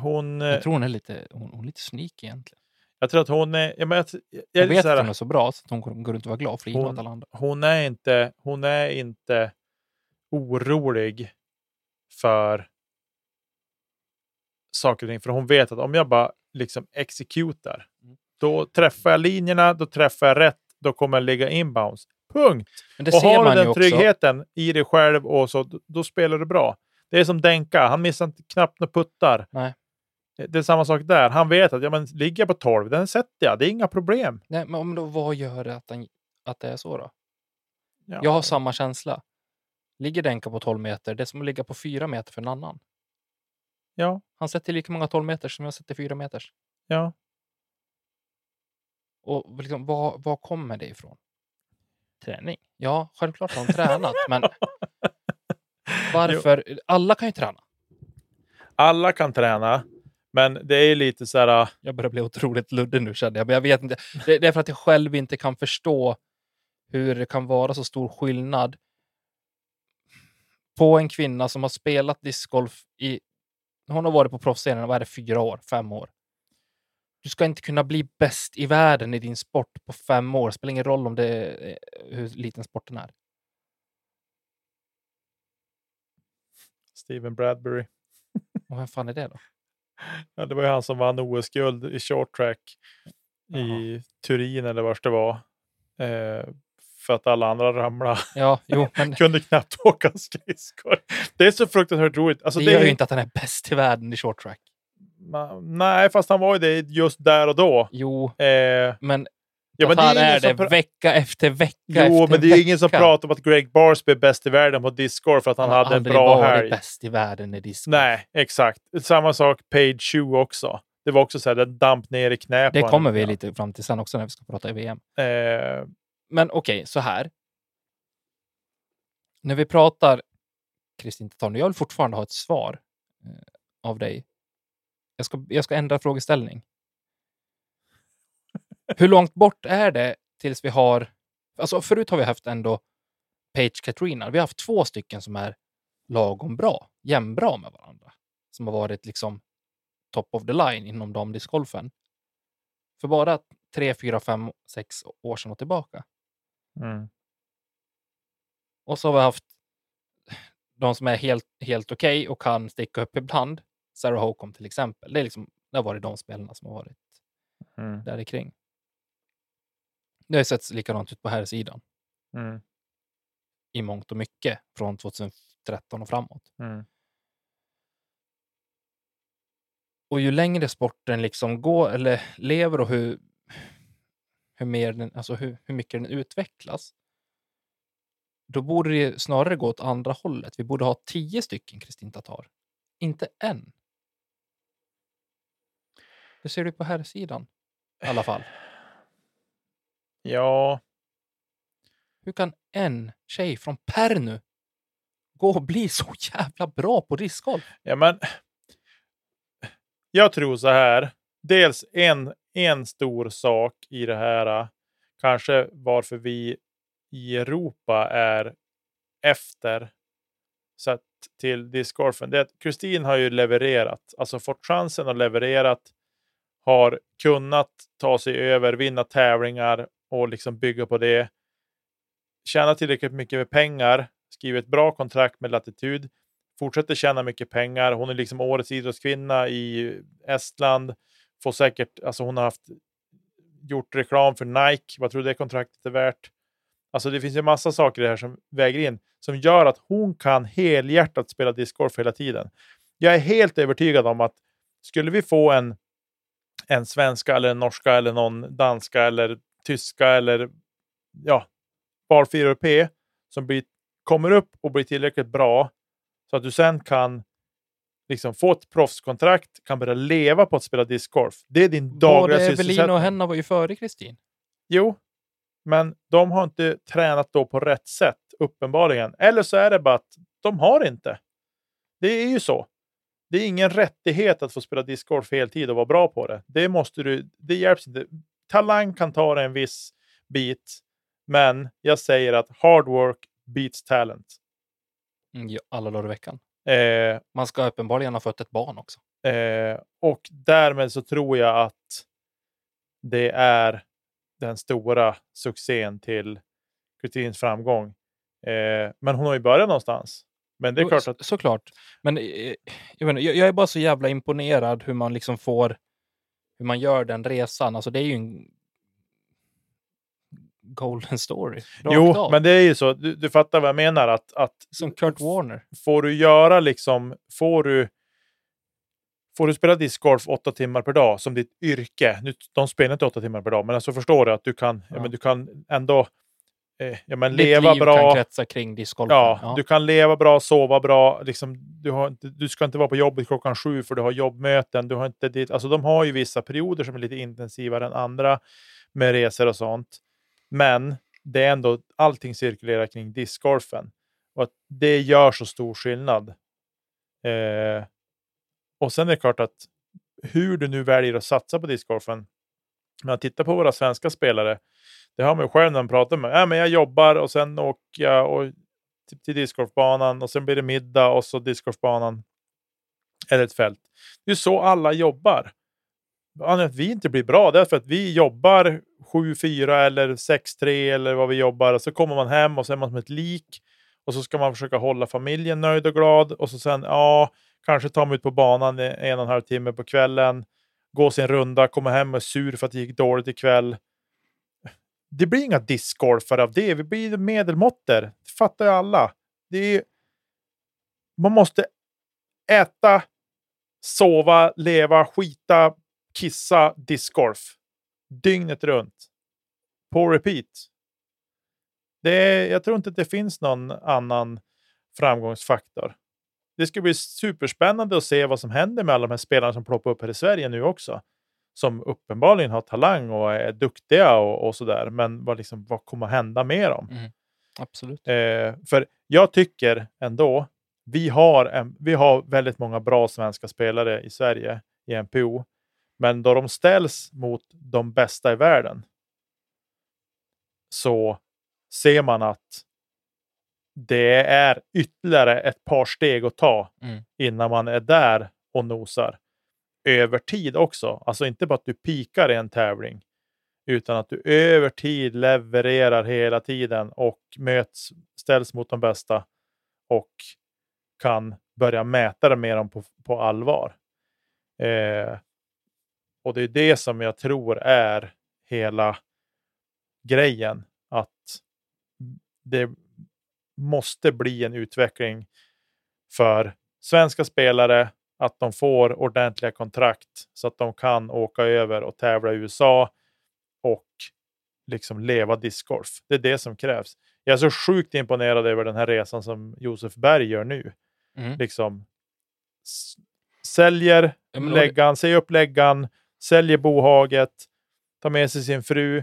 hon eh, Jag tror hon är lite, hon, hon är lite sneaky egentligen. jag tror att hon är, jag, men, jag, jag, Jag vet så att här, hon är så bra så att hon går- runt och vara glad flina Hon- alla andra. hon är inte, hon är inte orolig för saker och ting. För hon vet att om jag bara liksom exekutar, Mm. då träffar jag linjerna, då träffar jag rätt, då kommer jag ligga inbounds. Punkt! Och ser har man du den också. tryggheten i dig själv och så, då, då spelar du bra. Det är som Denka, han missar knappt några puttar. Nej. Det är samma sak där. Han vet att ja, men, ligger jag på 12, den sätter jag. Det är inga problem. Nej, men om då, vad gör det att, den, att det är så då? Ja. Jag har samma känsla. Ligger Denka på 12 meter, det är som att ligga på 4 meter för en annan. Ja, Han sätter lika många 12 meter som jag sätter 4 meters. ja. Och liksom, var, var kommer det ifrån? Träning? Ja, självklart har de tränat, men [LAUGHS] varför? Alla kan ju träna. Alla kan träna, men det är lite så här... äh, Jag börjar bli otroligt luddig nu känner jag, men jag vet inte. Det, det är för att jag själv inte kan förstå hur det kan vara så stor skillnad på en kvinna som har spelat discgolf i... Hon har varit på proffsscenen, vad är det, fyra år, fem år. Du ska inte kunna bli bäst i världen i din sport på fem år. spelar ingen roll om det är, hur liten sporten är. Steven Bradbury. [LAUGHS] Och vem fan är det då? Ja, det var ju han som vann OS-guld i short track i Turin eller vart det var. Eh, för att alla andra ramlade. Ja, jo, [LAUGHS] men Kunde knappt [LAUGHS] åka skridskor. Det är så fruktansvärt roligt. Alltså, det det gör är ju inte att han är bäst i världen i short track. Nej, fast han var ju det just där och då. Jo, Eh, men, ja, men det är är det vecka efter vecka Jo, efter men det är ingen som pratar om att Greg Barsby är bäst i världen på discgolf för att han har hade en aldrig bra helg. bäst i världen i discgolf. Nej, exakt. Samma sak Page Shoe också. Det var också så här, den damp ner i knä på Det kommer vi lite fram till sen också när vi ska prata i VM. Eh, Men okej, så här. När vi pratar Kristin Tatarn, jag vill fortfarande ha ett svar eh, av dig. Jag ska, jag ska ändra frågeställning. Hur långt bort är det tills vi har... Alltså förut har vi haft ändå Page Katrina. Vi har haft två stycken som är lagom bra, jämnbra med varandra. Som har varit liksom top of the line inom damdiscgolfen. För bara tre, fyra, fem, sex år sedan och tillbaka. mm. Och så har vi haft de som är helt, helt okej och kan sticka upp ibland. Sarah Hocum till exempel. Det, är liksom, det har varit de spelarna som har varit Mm. där kring. Det har sett likadant ut på här sidan Mm. i mångt och mycket från 2013 och framåt. Mm. Och ju längre sporten liksom går eller lever och hur, hur, mer den, alltså hur, hur mycket den utvecklas, då borde det snarare gå åt andra hållet. Vi borde ha tio stycken Kristin Tatar, inte en. Det ser du på här sidan i alla fall. Ja, Hur kan en tjej från Pernu gå och bli så jävla bra på discgolf? ja, men jag tror så här. Dels en, en stor sak i det här, äh, kanske varför vi i Europa är efter sett till discgolfen. Det är att Kristin har ju levererat, alltså fått chansen och levererat, har kunnat ta sig över, vinna tävlingar och liksom bygga på det. Tjäna tillräckligt mycket med pengar, skriva ett bra kontrakt med Latitud, fortsätter tjäna mycket pengar. Hon är liksom årets idrottskvinna i Estland. Får säkert, alltså hon har haft gjort reklam för Nike. Vad tror du det kontraktet är värt? Alltså det finns ju massa saker i det här som väger in som gör att hon kan helhjärtat spela discgolf hela tiden. Jag är helt övertygad om att skulle vi få en, en svenska eller en norska eller någon danska eller tyska eller ja, valfri europé som blir, kommer upp och blir tillräckligt bra så att du sen kan liksom få ett proffskontrakt, kan börja leva på att spela discgolf. Det är din dagliga Både Evelina sysselsättning. och Henna var ju före Kristin. Jo, men de har inte tränat då på rätt sätt, uppenbarligen. Eller så är det bara att de har inte. Det är ju så. Det är ingen rättighet att få spela discgolf heltid och vara bra på det. Det måste du, det hjälps inte. Talang kan ta dig en viss bit, men jag säger att hard work beats talent. Mm, alla dagar i veckan. Eh, Man ska uppenbarligen ha fött ett barn också. Eh, och därmed så tror jag att det är den stora succén till Kristins framgång. Eh, men hon har ju börjat någonstans. Men det är klart att Såklart. Men eh, jag, menar, jag, är bara så jävla imponerad hur man liksom får, hur man gör den resan. Alltså det är ju en golden story. Jo, av. men det är ju så. Du, du fattar vad jag menar. Att, att Som Kurt Warner. får du göra liksom, får du Får du spela discgolf åtta timmar per dag som ditt yrke, nu, de spelar inte åtta timmar per dag, men alltså förstår du att du kan, ja. Ja. men du kan ändå eh, ja, men Ditt leva liv bra. kan kretsa kring discgolfen. Ja, du kan leva bra, sova bra. Liksom, du, har du ska inte vara på jobbet klockan sju för du har jobbmöten. Du har inte dit, alltså, de har ju vissa perioder som är lite intensivare än andra med resor och sånt. Men det är ändå, allting cirkulerar kring discgolfen. Och att det gör så stor skillnad. Eh, och sen är det klart att hur du nu väljer att satsa på discgolfen. När man tittar på våra svenska spelare, det har man ju själv när man pratar med. äh, men jag jobbar och sen åker jag och till, till discgolfbanan och sen blir det middag och så discgolfbanan eller ett fält. Det är så alla jobbar. Anledningen att vi inte blir bra det är för att vi jobbar 7-4 eller 6-3 eller vad vi jobbar och så kommer man hem och så är man som ett lik och så ska man försöka hålla familjen nöjd och glad och så sen ja, kanske ta mig ut på banan en och en halv timme på kvällen, gå sin runda, komma hem och är sur för att det gick dåligt ikväll. Det blir inga discgolfare av det. Vi blir medelmåttor. Det fattar ju alla. Det är, man måste äta, sova, leva, skita, kissa, discgolf. Dygnet runt. På repeat. Det är, jag tror inte att det finns någon annan framgångsfaktor. Det ska bli superspännande att se vad som händer med alla de här spelarna som ploppar upp här i Sverige nu också. Som uppenbarligen har talang och är duktiga och, och sådär. Men vad, liksom, vad kommer hända med dem? Absolut. Eh, för jag tycker ändå, vi har, en, vi har väldigt många bra svenska spelare i Sverige i NPO. Men då de ställs mot de bästa i världen så ser man att det är ytterligare ett par steg att ta Mm. innan man är där och nosar. Över tid också. Alltså inte bara att du pikar i en tävling utan att du över tid levererar hela tiden och möts, ställs mot de bästa och kan börja mäta det med dem på, på allvar. Eh, och det är det som jag tror är hela grejen. Att det måste bli en utveckling för svenska spelare att de får ordentliga kontrakt så att de kan åka över och tävla i USA och liksom leva discgolf. Det är det som krävs. Jag är så sjukt imponerad över den här resan som Josef Berg gör nu. Mm. Liksom säljer Ja, läggan, säger upp läggan, säljer bohaget, tar med sig sin fru,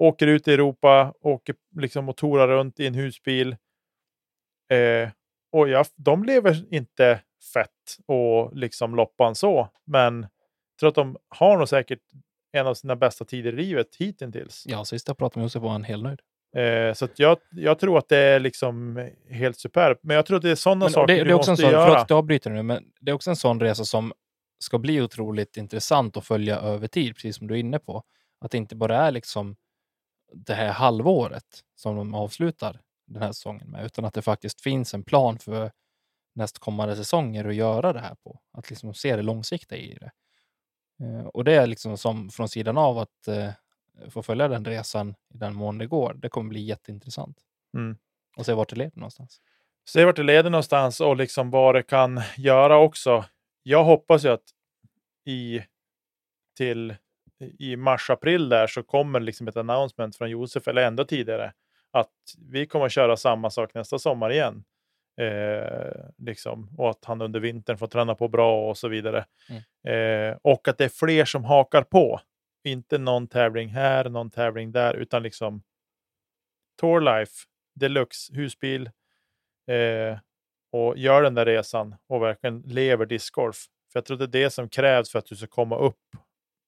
åker ut i Europa, åker liksom och torar runt i en husbil. Eh, och ja, de lever inte fett och liksom loppan så, men jag tror att de har nog säkert en av sina bästa tider i livet hittills. Ja, sist jag pratade med Josef var han helt nöjd. Eh, så jag, jag tror att det är liksom helt superbt. Men jag tror att det är sådana Men, saker det, du det är också en måste sån, göra. förlåt att jag avbryter nu, men det är också en sån resa som ska bli otroligt intressant att följa över tid, precis som du är inne på. Att det inte bara är liksom det här halvåret som de avslutar den här säsongen med, utan att det faktiskt finns en plan för nästkommande säsonger att göra det här på. Att liksom se det långsiktiga i det. Eh, Och det är liksom som från sidan av att eh, få följa den resan i den mån det går. Det kommer bli jätteintressant. Mm. Och se vart det leder någonstans. Se vart det leder någonstans och liksom vad det kan göra också. Jag hoppas ju att i, till, i mars-april där så kommer liksom ett announcement från Josef, eller ända tidigare, att vi kommer att köra samma sak nästa sommar igen. Eh, liksom, och att han under vintern får träna på bra och så vidare. Eh, och att det är fler som hakar på. Inte någon tävling här, någon tävling där, utan liksom Tour Life, Deluxe, husbil, eh, och gör den där resan och verkligen lever discgolf. För jag tror det är det som krävs för att du ska komma upp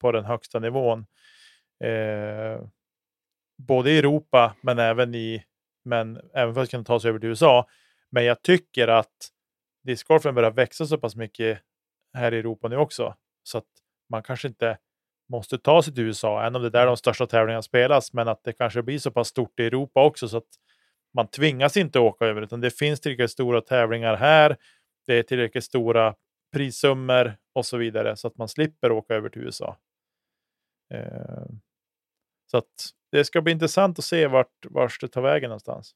på den högsta nivån. Eh, både i Europa men även i men även för att kunna ta sig över till USA. Men jag tycker att discgolfen börjar växa så pass mycket här i Europa nu också. Så att man kanske inte måste ta sig till USA, även om det är där de största tävlingarna spelas, men att det kanske blir så pass stort i Europa också så att man tvingas inte åka över, utan det finns tillräckligt stora tävlingar här. Det är tillräckligt stora prissummor och så vidare så att man slipper åka över till USA. Eh, så att det ska bli intressant att se vart, vart det tar vägen någonstans.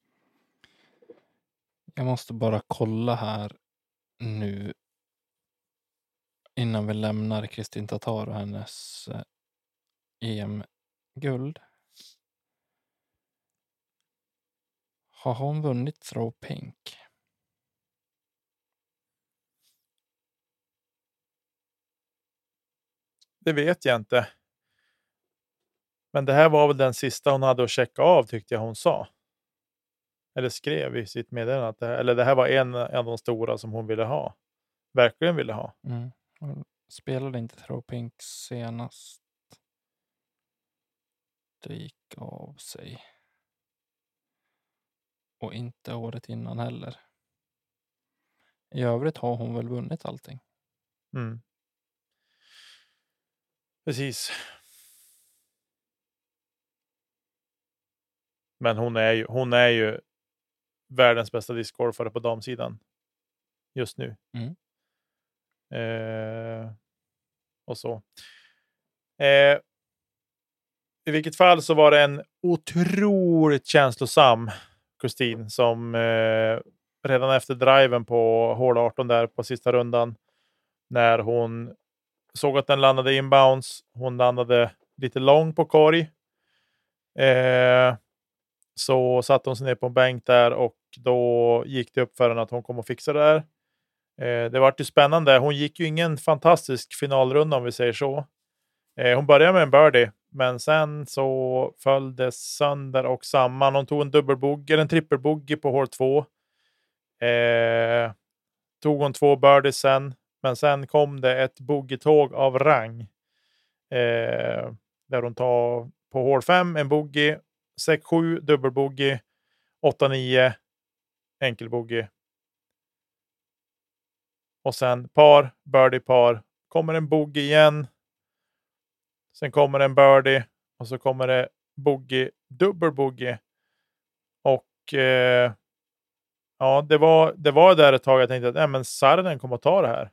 Jag måste bara kolla här nu innan vi lämnar Kristin Tatar och hennes eh, EM-guld. Har hon vunnit throw pink? Det vet jag inte. Men det här var väl den sista hon hade att checka av tyckte jag hon sa. Eller skrev i sitt meddelande. Att det här, eller det här var en av de stora som hon ville ha. Verkligen ville ha. Mm. Hon spelade inte throw pink senast. Det gick av sig. Och inte året innan heller. I övrigt har hon väl vunnit allting. Mm. Precis. Men hon är ju, hon är ju världens bästa discgolfare på damsidan just nu. Mm. Eh, och så. Eh, I vilket fall så var det en otroligt känslosam Kristin som eh, redan efter driven på hål 18 där på sista rundan när hon såg att den landade inbounds. Hon landade lite lång på korg. Eh, så satte hon sig ner på en bänk där och då gick det upp för henne att hon kommer att fixa det där. Eh, det vart ju spännande. Hon gick ju ingen fantastisk finalrunda om vi säger så. Eh, hon började med en birdie, men sen så föll det sönder och samman. Hon tog en dubbelbogey, eller en trippelbogey på hål två. Eh, tog hon två birdies sen, men sen kom det ett bogeytåg av rang. Eh, där hon tar på hål fem en bogey 6-7 dubbelbogey, 8-9 enkelbogey. Och sen par, birdie par. Kommer en bogey igen. Sen kommer en birdie och så kommer det bogey, dubbelbogey. Och eh, ja, det var, det var där ett tag jag tänkte att äh, men Sarden kommer att ta det här.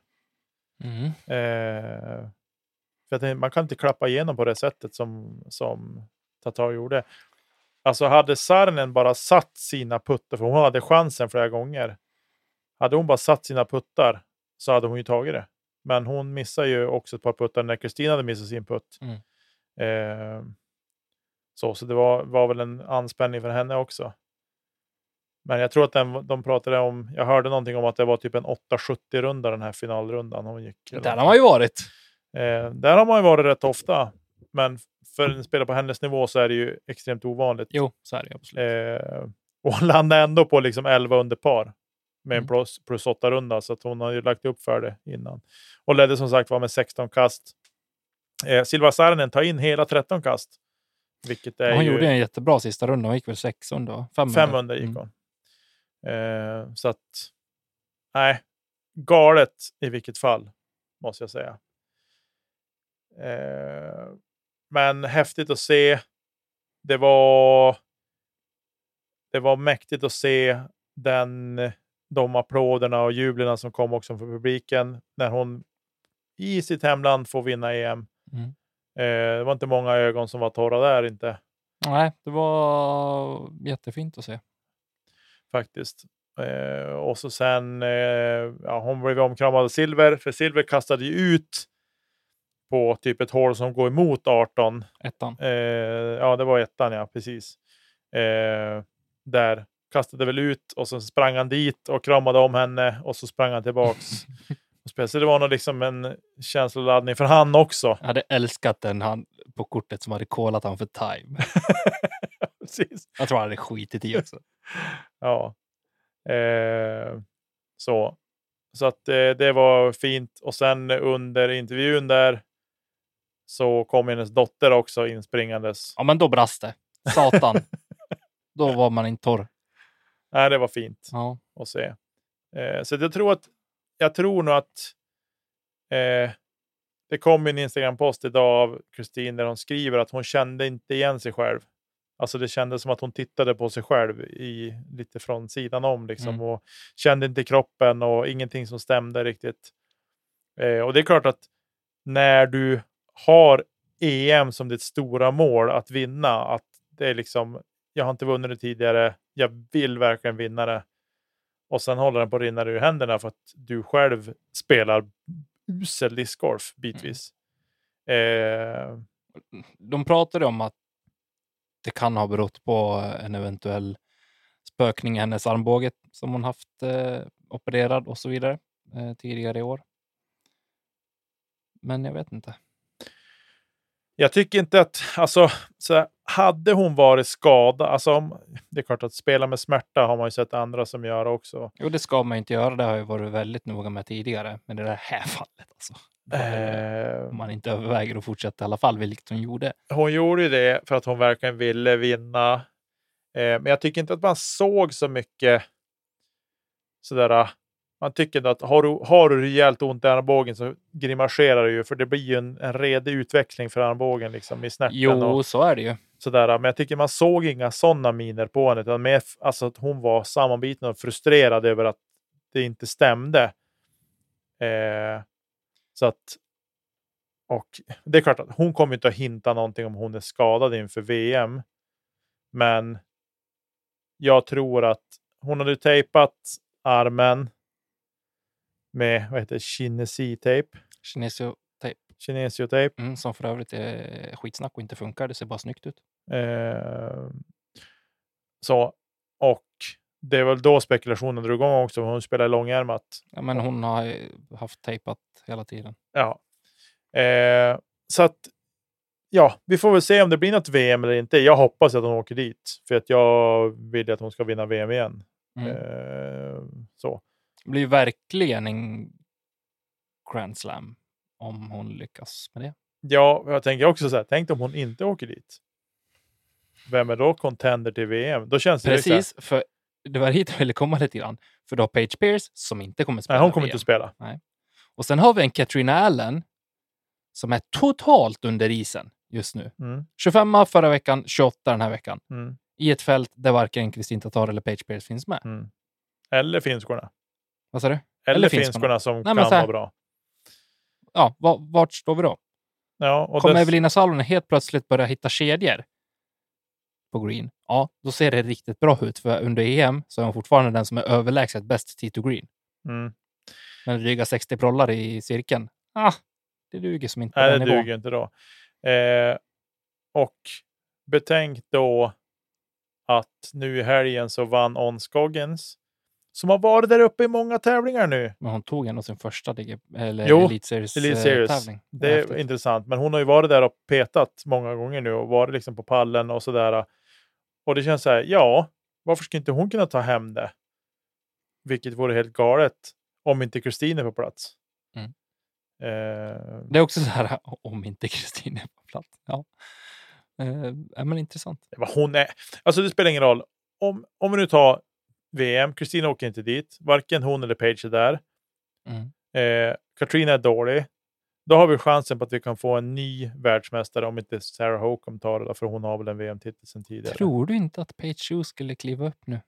Mm. Eh, för tänkte, man kan inte klappa igenom på det sättet som, som Tatar gjorde. Alltså hade Sarnen bara satt sina puttar, för hon hade chansen flera gånger. Hade hon bara satt sina puttar så hade hon ju tagit det. Men hon missade ju också ett par puttar när Kristina hade missat sin putt. Mm. Eh, så, så det var, var väl en anspänning för henne också. Men jag tror att den, de pratade om, jag hörde någonting om att det var typ en 870 runda den här finalrundan hon gick. Där har man ju varit. Eh, där har man ju varit rätt ofta. Men för en spelare på hennes nivå så är det ju extremt ovanligt. Jo, så är det absolut. Eh, och hon landade ändå på liksom 11 under par med en Mm. plus, plus 8 runda så att hon har ju lagt upp för det innan. Och ledde som sagt var med 16 kast. Eh, Silva Saarinen tar in hela 13 kast. Vilket är Hon ju gjorde en jättebra sista runda. Hon gick väl sex under? Fem, 500 gick Mm. hon. Eh, så att, nej, galet i vilket fall, måste jag säga. Eh, men häftigt att se. Det var, det var mäktigt att se den, de applåderna och jublerna som kom också från publiken när hon i sitt hemland får vinna EM. Mm. Eh, det var inte många ögon som var torra där inte. Nej, det var jättefint att se. faktiskt. Eh, och så sen, eh, ja, hon blev omkramad av Silver, för Silver kastade ju ut på typ ett hål som går emot 18. Ettan. Eh, ja, det var ettan, ja, precis. Eh, där kastade väl ut och så sprang han dit och kramade om henne och så sprang han tillbaks. [LAUGHS] så det var nog liksom en känsloladdning för han också. Jag hade älskat den han på kortet som hade kollat han för time. [LAUGHS] precis. Jag tror han hade skitit i också. [LAUGHS] Ja. Eh, så. Så att eh, det var fint. Och sen under intervjun där så kom hennes dotter också inspringandes. Ja, men då brast det. Satan. [LAUGHS] då var man inte torr. Nej, det var fint Ja. att se. Eh, så jag tror att jag tror nog att eh, det kom en Instagram-post idag av Kristin där hon skriver att hon kände inte igen sig själv. Alltså det kändes som att hon tittade på sig själv i, lite från sidan om liksom, Mm. och kände inte kroppen och ingenting som stämde riktigt. Eh, och det är klart att när du har EM som ditt stora mål att vinna, att det är liksom, jag har inte vunnit det tidigare, jag vill verkligen vinna det. Och sen håller den på att rinna ur händerna för att du själv spelar usel discgolf bitvis. Eh, De pratade om att det kan ha berott på en eventuell spökning i hennes armbåge som hon haft eh, opererad och så vidare eh, tidigare i år. Men jag vet inte. Jag tycker inte att, alltså, så här, hade hon varit skadad, alltså, om, det är klart att spela med smärta har man ju sett andra som gör också. Jo, det ska man ju inte göra. Det har jag varit väldigt noga med tidigare. Men det där här [LAUGHS] fallet alltså. Eh, Om man inte överväger att fortsätta i alla fall, vilket hon gjorde. hon gjorde ju det för att hon verkligen ville vinna. Eh, men jag tycker inte att man såg så mycket sådär. Man tycker att har du, har du rejält ont i armbågen så grimaserar du ju, för det blir ju en, en redig utveckling för armbågen liksom, i snärten. Jo, och, så är det ju. sådär. Men jag tycker man såg inga sådana miner på henne, utan mer alltså att hon var sammanbiten och frustrerad över att det inte stämde. Eh, så att, och det är klart att hon kommer inte att hinta någonting om hon är skadad inför VM. Men jag tror att hon hade tejpat armen med vad heter kinesitejp, Kinesiotejp. kinesiotejp. Mm, som för övrigt är skitsnack och inte funkar. Det ser bara snyggt ut. Eh, så, och det är väl då spekulationen drog igång också. Hon spelar långärmat. Ja, men hon har haft tejpat hela tiden. Ja. Eh, så att, ja, vi får väl se om det blir något VM eller inte. Jag hoppas att hon åker dit, för att jag vill att hon ska vinna VM igen. Mm. Eh, så. Det blir verkligen en Grand Slam om hon lyckas med det. Ja, jag tänker också så här, tänk om hon inte åker dit. Vem är då contender till VM? Då känns det Precis, för det var hit jag ville komma lite grann. För du har Paige Pierce som inte kommer att spela nej, hon kommer VM. inte att spela. Och sen har vi en Katrina Allen som är totalt under isen just nu. Mm, 25 förra veckan, 28 den här veckan. mm, I ett fält där varken Kristin Tatar eller Paige Pierce finns med. mm. Eller finskorna. Vad sa du? Eller, Eller finskorna, som Nej, kan här- vara bra. Ja, va- vart står vi då? Ja, och Kommer dess- Evelina Salonen helt plötsligt börja hitta kedjor på green? Ja, då ser det riktigt bra ut. För under EM så är hon fortfarande den som är överlägset bäst T2 green. mm. Men dryga 60 prollar i cirkeln. Ah, det duger som inte Nej, det nivån. duger inte då. Eh, och betänk då att nu i helgen så vann On Scoggins som har varit där uppe i många tävlingar nu. Men hon tog ändå sin första DG, eller Jo, Elite Series, Elite eh, Series. tävling. Det är häftigt. intressant, men hon har ju varit där och petat många gånger nu och varit liksom på pallen och sådär. Och det känns så här, ja, varför ska inte hon kunna ta hem det? Vilket vore helt galet om inte Kristin är på plats. Mm. Eh, Det är också så här, [LAUGHS] om inte Kristin är på plats. Ja. Eh, men intressant. vad hon är. Alltså det spelar ingen roll. Om, om vi nu tar VM, Kristina åker inte dit. Varken hon eller Page är där. Mm. Eh, Katrina är dålig. Då har vi chansen på att vi kan få en ny världsmästare om inte Sarah Hokom tar det, för hon har väl en VM-titel sedan tidigare. Tror du inte att Page Shoe skulle kliva upp nu?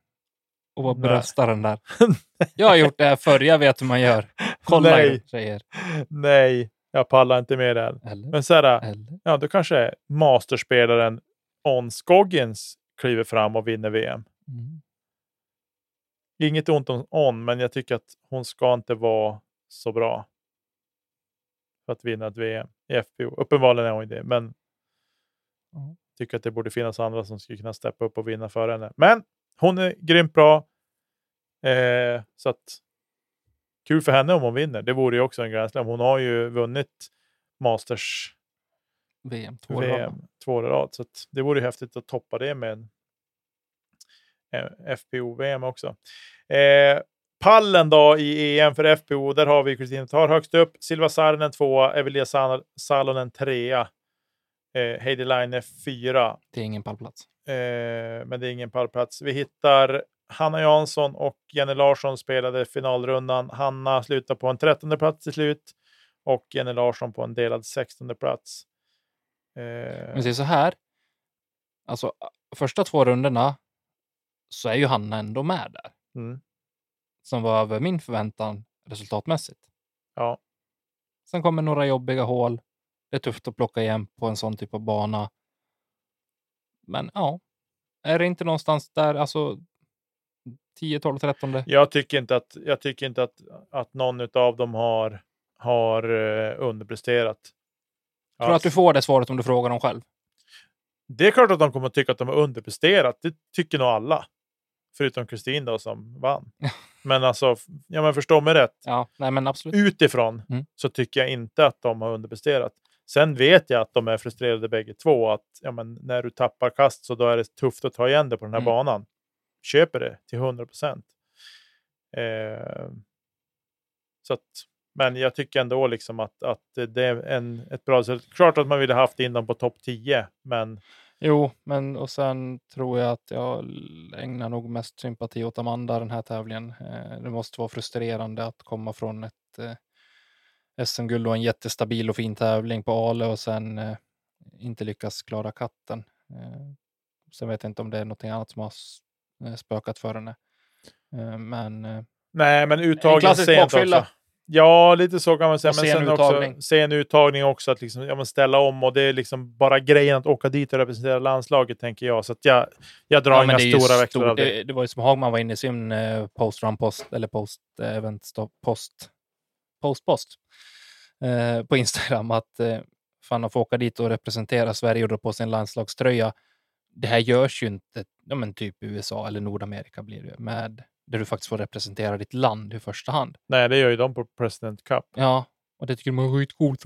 Och vara bröstaren där. [LAUGHS] Jag har gjort det här förr, jag vet hur man gör. Kolla Nej. er tjejer. Nej, jag pallar inte med. Eller? Men så här, Eller? ja, då kanske masterspelaren On Scoggins kliver fram och vinner VM. Mm. Inget ont om On, men jag tycker att hon ska inte vara så bra för att vinna ett VM i FPO. Uppenbarligen är hon det, men Ja. tycker att det borde finnas andra som skulle kunna steppa upp och vinna för henne. Men hon är grymt bra. Eh, så att kul för henne om hon vinner. Det vore ju också en Grand Slam. Hon har ju vunnit Masters VM två år i rad. Två. Så det vore häftigt att toppa det med en FPO-VM också. Eh, pallen då i EM för FPO, där har vi Kristina Tar högst upp, Silva Saarinen tvåa, Evelia Sal- Salonen trea, eh, Heidi Line fyra. Det är ingen pallplats. Eh, men det är ingen pallplats. Vi hittar Hanna Jansson och Jenny Larsson spelade finalrundan. Hanna slutar på en trettonde plats till slut och Jenny Larsson på en delad sextonde plats. Eh, Men det är så här. Alltså, första två rundorna så är ju han ändå med där. Mm. Som var över min förväntan resultatmässigt. Ja. Sen kommer några jobbiga hål. Det är tufft att plocka igen på en sån typ av bana. Men ja, är det inte någonstans där, alltså 10, 12, 13? Jag tycker inte att, jag tycker inte att, att någon av dem har, har uh, underpresterat. Tror du att du får det svaret om du frågar dem själv? Det är klart att de kommer att tycka att de har underpresterat. Det tycker nog alla. Förutom Kristin då som vann. men alltså, ja men förstå mig rätt. Ja, nej men absolut. Utifrån Mm. så tycker jag inte att de har underpresterat. Sen vet jag att de är frustrerade bägge två. Att ja, men när du tappar kast så då är det tufft att ta igen det på den här Mm. banan. Köper det till 100 procent. Eh, så att, men jag tycker ändå liksom att, att det är en, ett bra resultat. Klart att man ville haft in dem på topp 10, men Jo, men och sen tror jag att jag ägnar nog mest sympati åt Amanda den här tävlingen. Eh, det måste vara frustrerande att komma från ett eh, SM-guld och en jättestabil och fin tävling på Ale och sen eh, inte lyckas klara katten. Sen vet jag inte om det är något annat som har spökat för henne. Men Nej, men en uttagen sent bakfylla. också. Ja, lite så kan man säga. Och Men sen sen också uttagning. sen uttagning också, att liksom, ja, men ställa om. Och det är liksom bara grejen att åka dit och representera landslaget, tänker jag. Så att jag, jag drar Ja, inga stora växlar stor- av det. det. Det var ju som Hagman var inne i sin eh, post-run post eller post-event stop- post post-post eh, på Instagram att eh, fan att få åka dit och representera Sverige och dra på sin landslagströja. Det här görs ju inte, ja, men typ USA eller Nordamerika blir det med där du faktiskt får representera ditt land i första hand. Nej, det gör ju de på President Cup. Ja, och det tycker de är skitcoolt.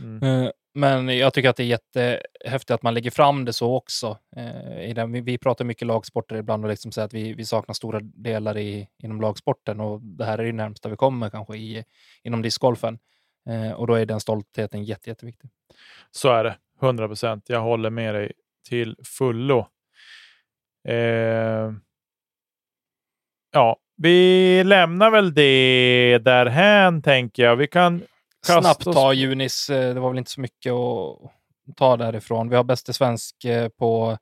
Mm. Eh, Men jag tycker att det är jättehäftigt att man lägger fram det så också. Eh, vi, pratar mycket lagsporter ibland och liksom säger att vi, vi saknar stora delar i, inom lagsporten och det här är det närmsta vi kommer kanske i, inom discgolfen. Eh, och då är den stoltheten jätte, jätteviktig. Så är det. 100 procent. Jag håller med dig till fullo. Eh, ja, vi lämnar väl det därhän, tänker jag. Vi kan kasta Snabbt oss- ta Junis, eh, det var väl inte så mycket att ta därifrån. Vi har bäste svensk eh, på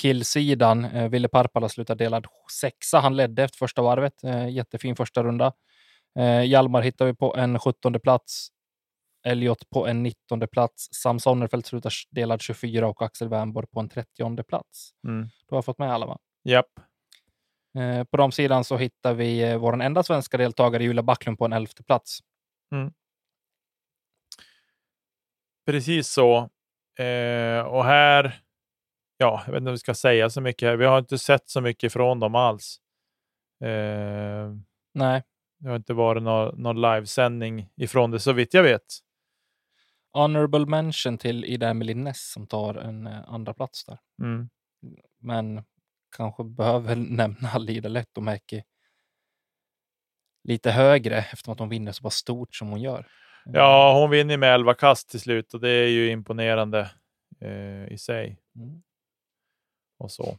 killsidan. Eh, Ville Parpala slutade delad sexa. Han ledde efter första varvet. Jättefin första runda. Hjalmar hittar vi på en 17 plats. Elliot på en 19 plats. Sam Sonnerfeldt slutar delad 24 och Axel Wernborg på en 30 plats. Mm. Du har fått med alla va? Japp. Eh, På de sidan så hittar vi eh, vår enda svenska deltagare Julia Backlund på en 11 plats. Precis så. Eh, och här, ja, jag vet inte om vi ska säga så mycket här. Vi har inte sett så mycket från dem alls. Eh, Nej, det har inte varit någon, någon livesändning ifrån det så vitt jag vet. honorable mention till Ida Emily Ness som tar en eh, andra plats där. Mm. Men kanske behöver [LAUGHS] nämna Lida Lehtomäki lite högre eftersom att hon vinner så pass stort som hon gör. Ja, hon vinner med 11 kast till slut och det är ju imponerande eh, i sig. Mm. och så.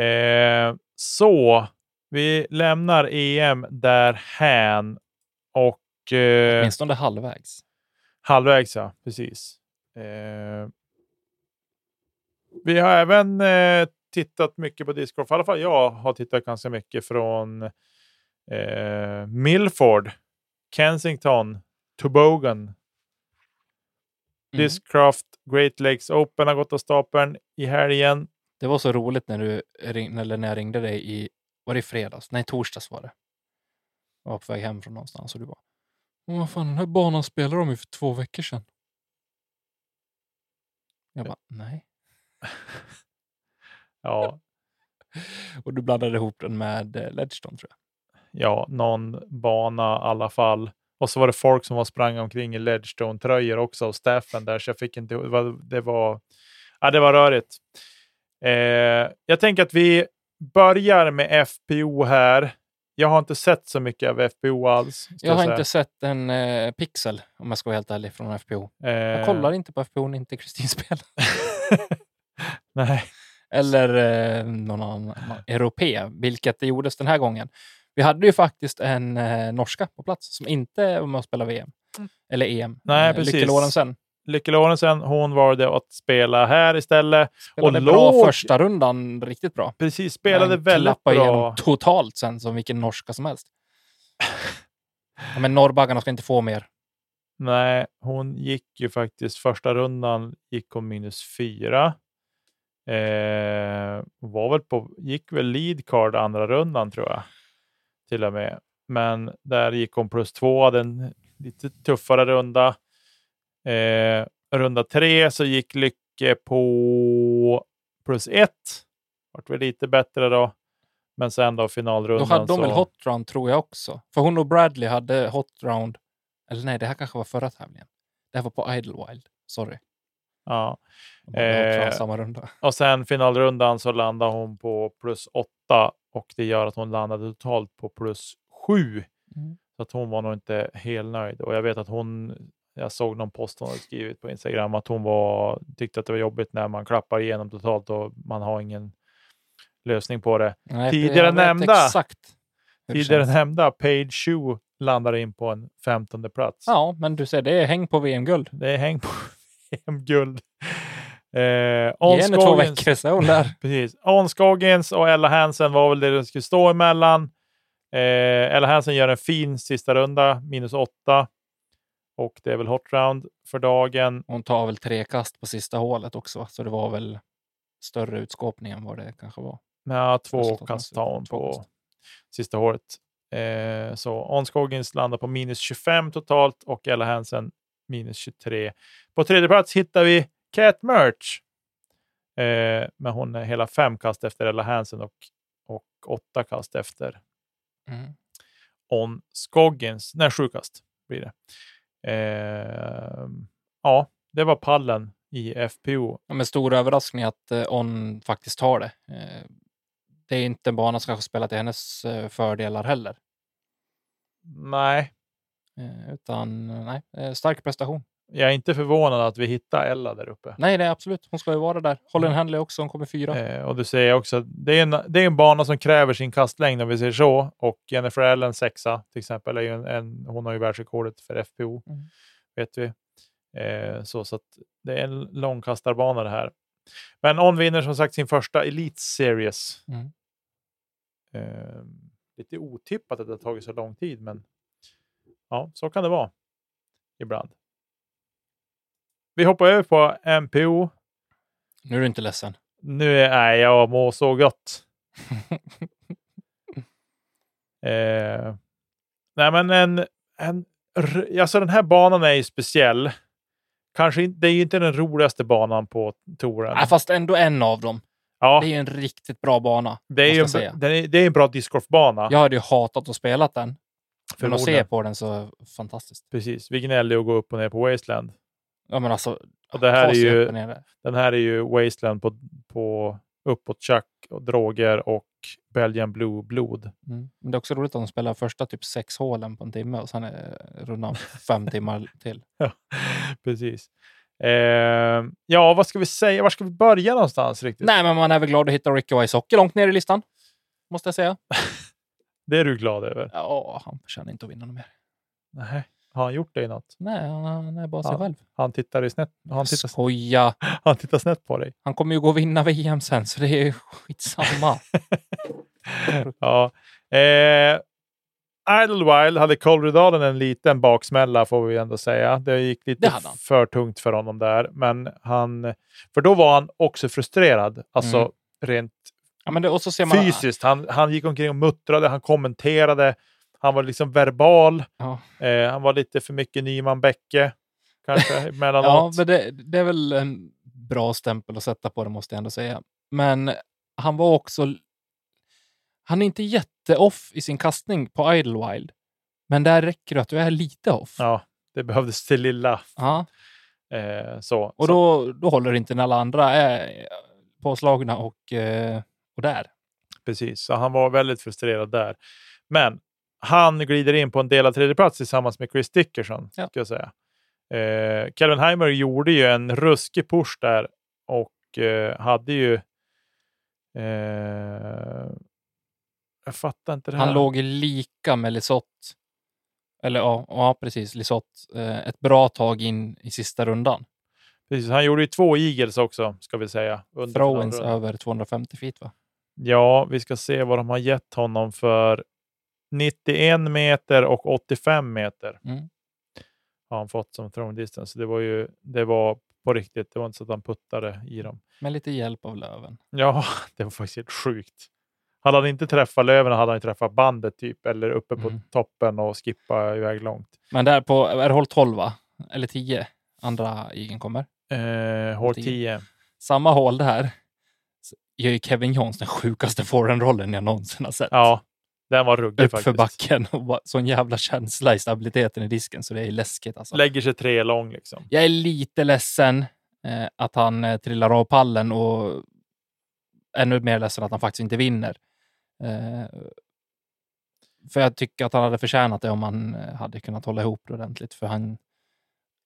Eh, så vi lämnar EM därhän och eh, Åtminstone halvvägs. halvvägs, ja, precis. Eh, vi har även eh, tittat mycket på discgolf. I alla fall jag har tittat ganska mycket från eh, Milford, Kensington, Tobogan, Mm. Discraft Great Lakes Open har gått av stapeln i helgen. Det var så roligt när, du ring, eller när jag ringde dig i, var det i fredags? Nej, torsdags var det. Jag var på väg hem från någonstans och du bara, "Åh, vad fan, den här banan spelade de ju för två veckor sedan. Jag bara, nej. [LAUGHS] Ja, [LAUGHS] Och du blandade ihop den med eh, Ledgestone tror jag. ja, någon bana i alla fall. Och så var det folk som var sprang omkring i Ledgestone-tröjor också och staffen där, så jag fick inte... Det var, det var, ja, det var rörigt. Eh, jag tänker att vi börjar med FPO här. Jag har inte sett så mycket av FPO alls. Jag har säga. inte sett en eh, pixel, om jag ska vara helt ärlig, från FPO. Eh, Jag kollar inte på FPO när inte Kristin spelar. [LAUGHS] Nej. Eller eh, någon annan europé, vilket det gjordes den här gången. Vi hade ju faktiskt en eh, norska på plats som inte var med och spelade VM. Eller EM. Nej, Eh, precis. Lykke Lorentzen. Lykke Lorentzen, hon valde att spela här istället. Spelade Och bra låg- första rundan, riktigt bra. Precis, spelade Men väldigt klappade bra. igenom totalt sen som vilken norska som helst. [LAUGHS] Ja, men norrbaggarna ska inte få mer. Nej, hon gick ju faktiskt första rundan gick hon minus fyra. Eh, var väl på, gick väl lead card andra rundan tror jag. Till och med. Men där gick hon plus två, hade en lite tuffare runda. Eh, runda tre så gick Lycke på plus ett. Vart väl lite bättre då. Men sen då Då finalrundan. hade de så... väl hot round tror jag också. För hon och Bradley hade hot round. Eller nej, det här kanske var förra tävlingen. Det här var på Idlewild. Sorry. Ja. Eh, samma runda. Och sen finalrundan så landade hon på plus åtta och det gör att hon landade totalt på plus sju. Mm. Så att hon var nog inte helt nöjd. Och jag vet att hon, jag såg någon post hon hade skrivit på Instagram att hon var, tyckte att det var jobbigt när man klappar igenom totalt och man har ingen lösning på det. Nej, tidigare nämnda. Exakt. Tidigare nämnda Page Shoe landar in på en femtonde plats. Ja, men du ser, det är häng på VM-guld. Det är häng på VM-guld. Eh, Ge On henne två veckor är hon där. Precis. On Scoggins och Ella Hansen var väl det det skulle stå emellan. Eh, Ella Hansen gör en fin sista runda, minus åtta. Och det är väl hot round för dagen. Hon tar väl tre kast på sista hålet också, så det var väl större utskåpning än vad det kanske var. Ja, två kast tar hon på sista hålet. Eh, så On Scoggins landar på minus 25 totalt och Ella Hansen minus 23. På tredje plats hittar vi Cat Merch. Eh, men hon är hela fem kast efter Ella Hansen och, och åtta kast efter Mm. On Scoggins. Nej, sju kast blir det. Eh, ja, det var pallen i FPO. Ja, men stor överraskning att eh, On faktiskt tar det. Eh, det är inte en bana som kanske spelar till hennes eh, fördelar heller. Nej, utan eh, nej, eh, stark prestation. jag är inte förvånad att vi hittar Ella där uppe. Nej, är absolut. Hon ska ju vara där. Holland Henley också, hon kommer fyra. Eh, och du säger också att det är, en, det är en bana som kräver sin kastlängd om vi säger så. Och Jennifer Allen sexa till exempel, är ju en, en, hon har ju världsrekordet för FPO. Mm. Vet vi. Eh, så, så det är en långkastarbana det här. Men On vinner som sagt sin första Elite Series. Mm. Eh, lite otippat att det har tagit så lång tid, men ja, så kan det vara ibland. Vi hoppar över på MPO. Nu är du inte ledsen. Nu är nej, jag mår så gott. [LAUGHS] eh, nej, men en, en, alltså den här banan är ju speciell. Kanske inte, det är ju inte den roligaste banan på touren. Nej, fast ändå en av dem. ja, Det är ju en riktigt bra bana. det är ju en, den är, det är en bra discgolfbana. Jag hade ju hatat att spela den. Men att se på den så fantastiskt. Precis, vi gnällde ju att gå upp och ner på Wasteland. Ja, men alltså, Och det här är ju-. Den här är ju Wasteland på, på uppåt Chuck och droger och Belgian Blue blod. Mm. Men det är också roligt att de spelar första typ sex hålen på en timme och sen är rundan fem [LAUGHS] timmar till. Ja, precis. Eh, ja, vad ska vi säga? Var ska vi börja någonstans riktigt? Nej, men man är väl glad att hitta Ricky Wysocki långt ner i listan. Måste jag säga. [LAUGHS] Det är du glad över? Ja, han förtjänar inte att vinna något mer. Nej. Har han gjort det i något? Nej, han, han är bara sig Ja. själv. Han tittar, i snett, han, tittar, Skoja! [LAUGHS] han tittar snett på dig. Han kommer ju gå och vinna VM sen, så det är ju skitsamma. [LAUGHS] Ja. Eh, Idlewild hade Colredalen en liten baksmälla får vi ändå säga. Det gick Det lite han. för tungt för honom där. Men han, för då var han också frustrerad. Alltså Mm. rent Ja, men det, och så ser man... fysiskt. Han, han gick omkring och muttrade, han kommenterade. Han var liksom verbal. Ja. Eh, han var lite för mycket Nyman Bäcke. Kanske [LAUGHS] Ja, men det, det är väl en bra stämpel att sätta på det, måste jag ändå säga. Men han var också... Han är inte jätte-off i sin kastning på Idlewild. Men där räcker det att du är lite off. ja, det behövdes till lilla. Ja. Eh, så. Och så. då, då håller det inte när alla andra är påslagna och, eh, och där. Precis, så han var väldigt frustrerad där. Men han glider in på en delad tredjeplats tillsammans med Chris Dickerson. Ja. Ska jag säga. Eh, Calvin Heimer gjorde ju en ruskig push där och eh, hade ju... Eh, jag fattar inte det här. Han låg lika med Lisotte. Eller ja, ja precis, Lisotte. Eh, ett bra tag in i sista rundan. Precis, han gjorde ju två Eagles också, ska vi säga. under Throwins över 250 feet va? Ja, vi ska se vad de har gett honom för 91 meter och 85 meter. Mm. Har han fått som throwing distance. Det var ju det var på riktigt. Det var inte så att han puttade i dem. Med lite hjälp av Löven. Ja, [LAUGHS] det var faktiskt helt sjukt. Hade han inte träffat löven hade han träffat bandet typ, eller uppe på Mm. toppen och skippa iväg långt. Men där på, är det håll 12 va? Eller 10? Andra igen kommer. Eh, hål 10. Samma hål där gör ju Kevin Jones den sjukaste forehand-rollen jag någonsin har sett. Ja, den var ruggig Upp för faktiskt. backen och bara, sån jävla känsla i stabiliteten i disken så det är läskigt alltså. Lägger sig tre lång liksom. Jag är lite ledsen eh, att han eh, trillar av pallen och ännu mer ledsen att han faktiskt inte vinner. Eh, för jag tycker att han hade förtjänat det om han eh, hade kunnat hålla ihop det ordentligt. För han,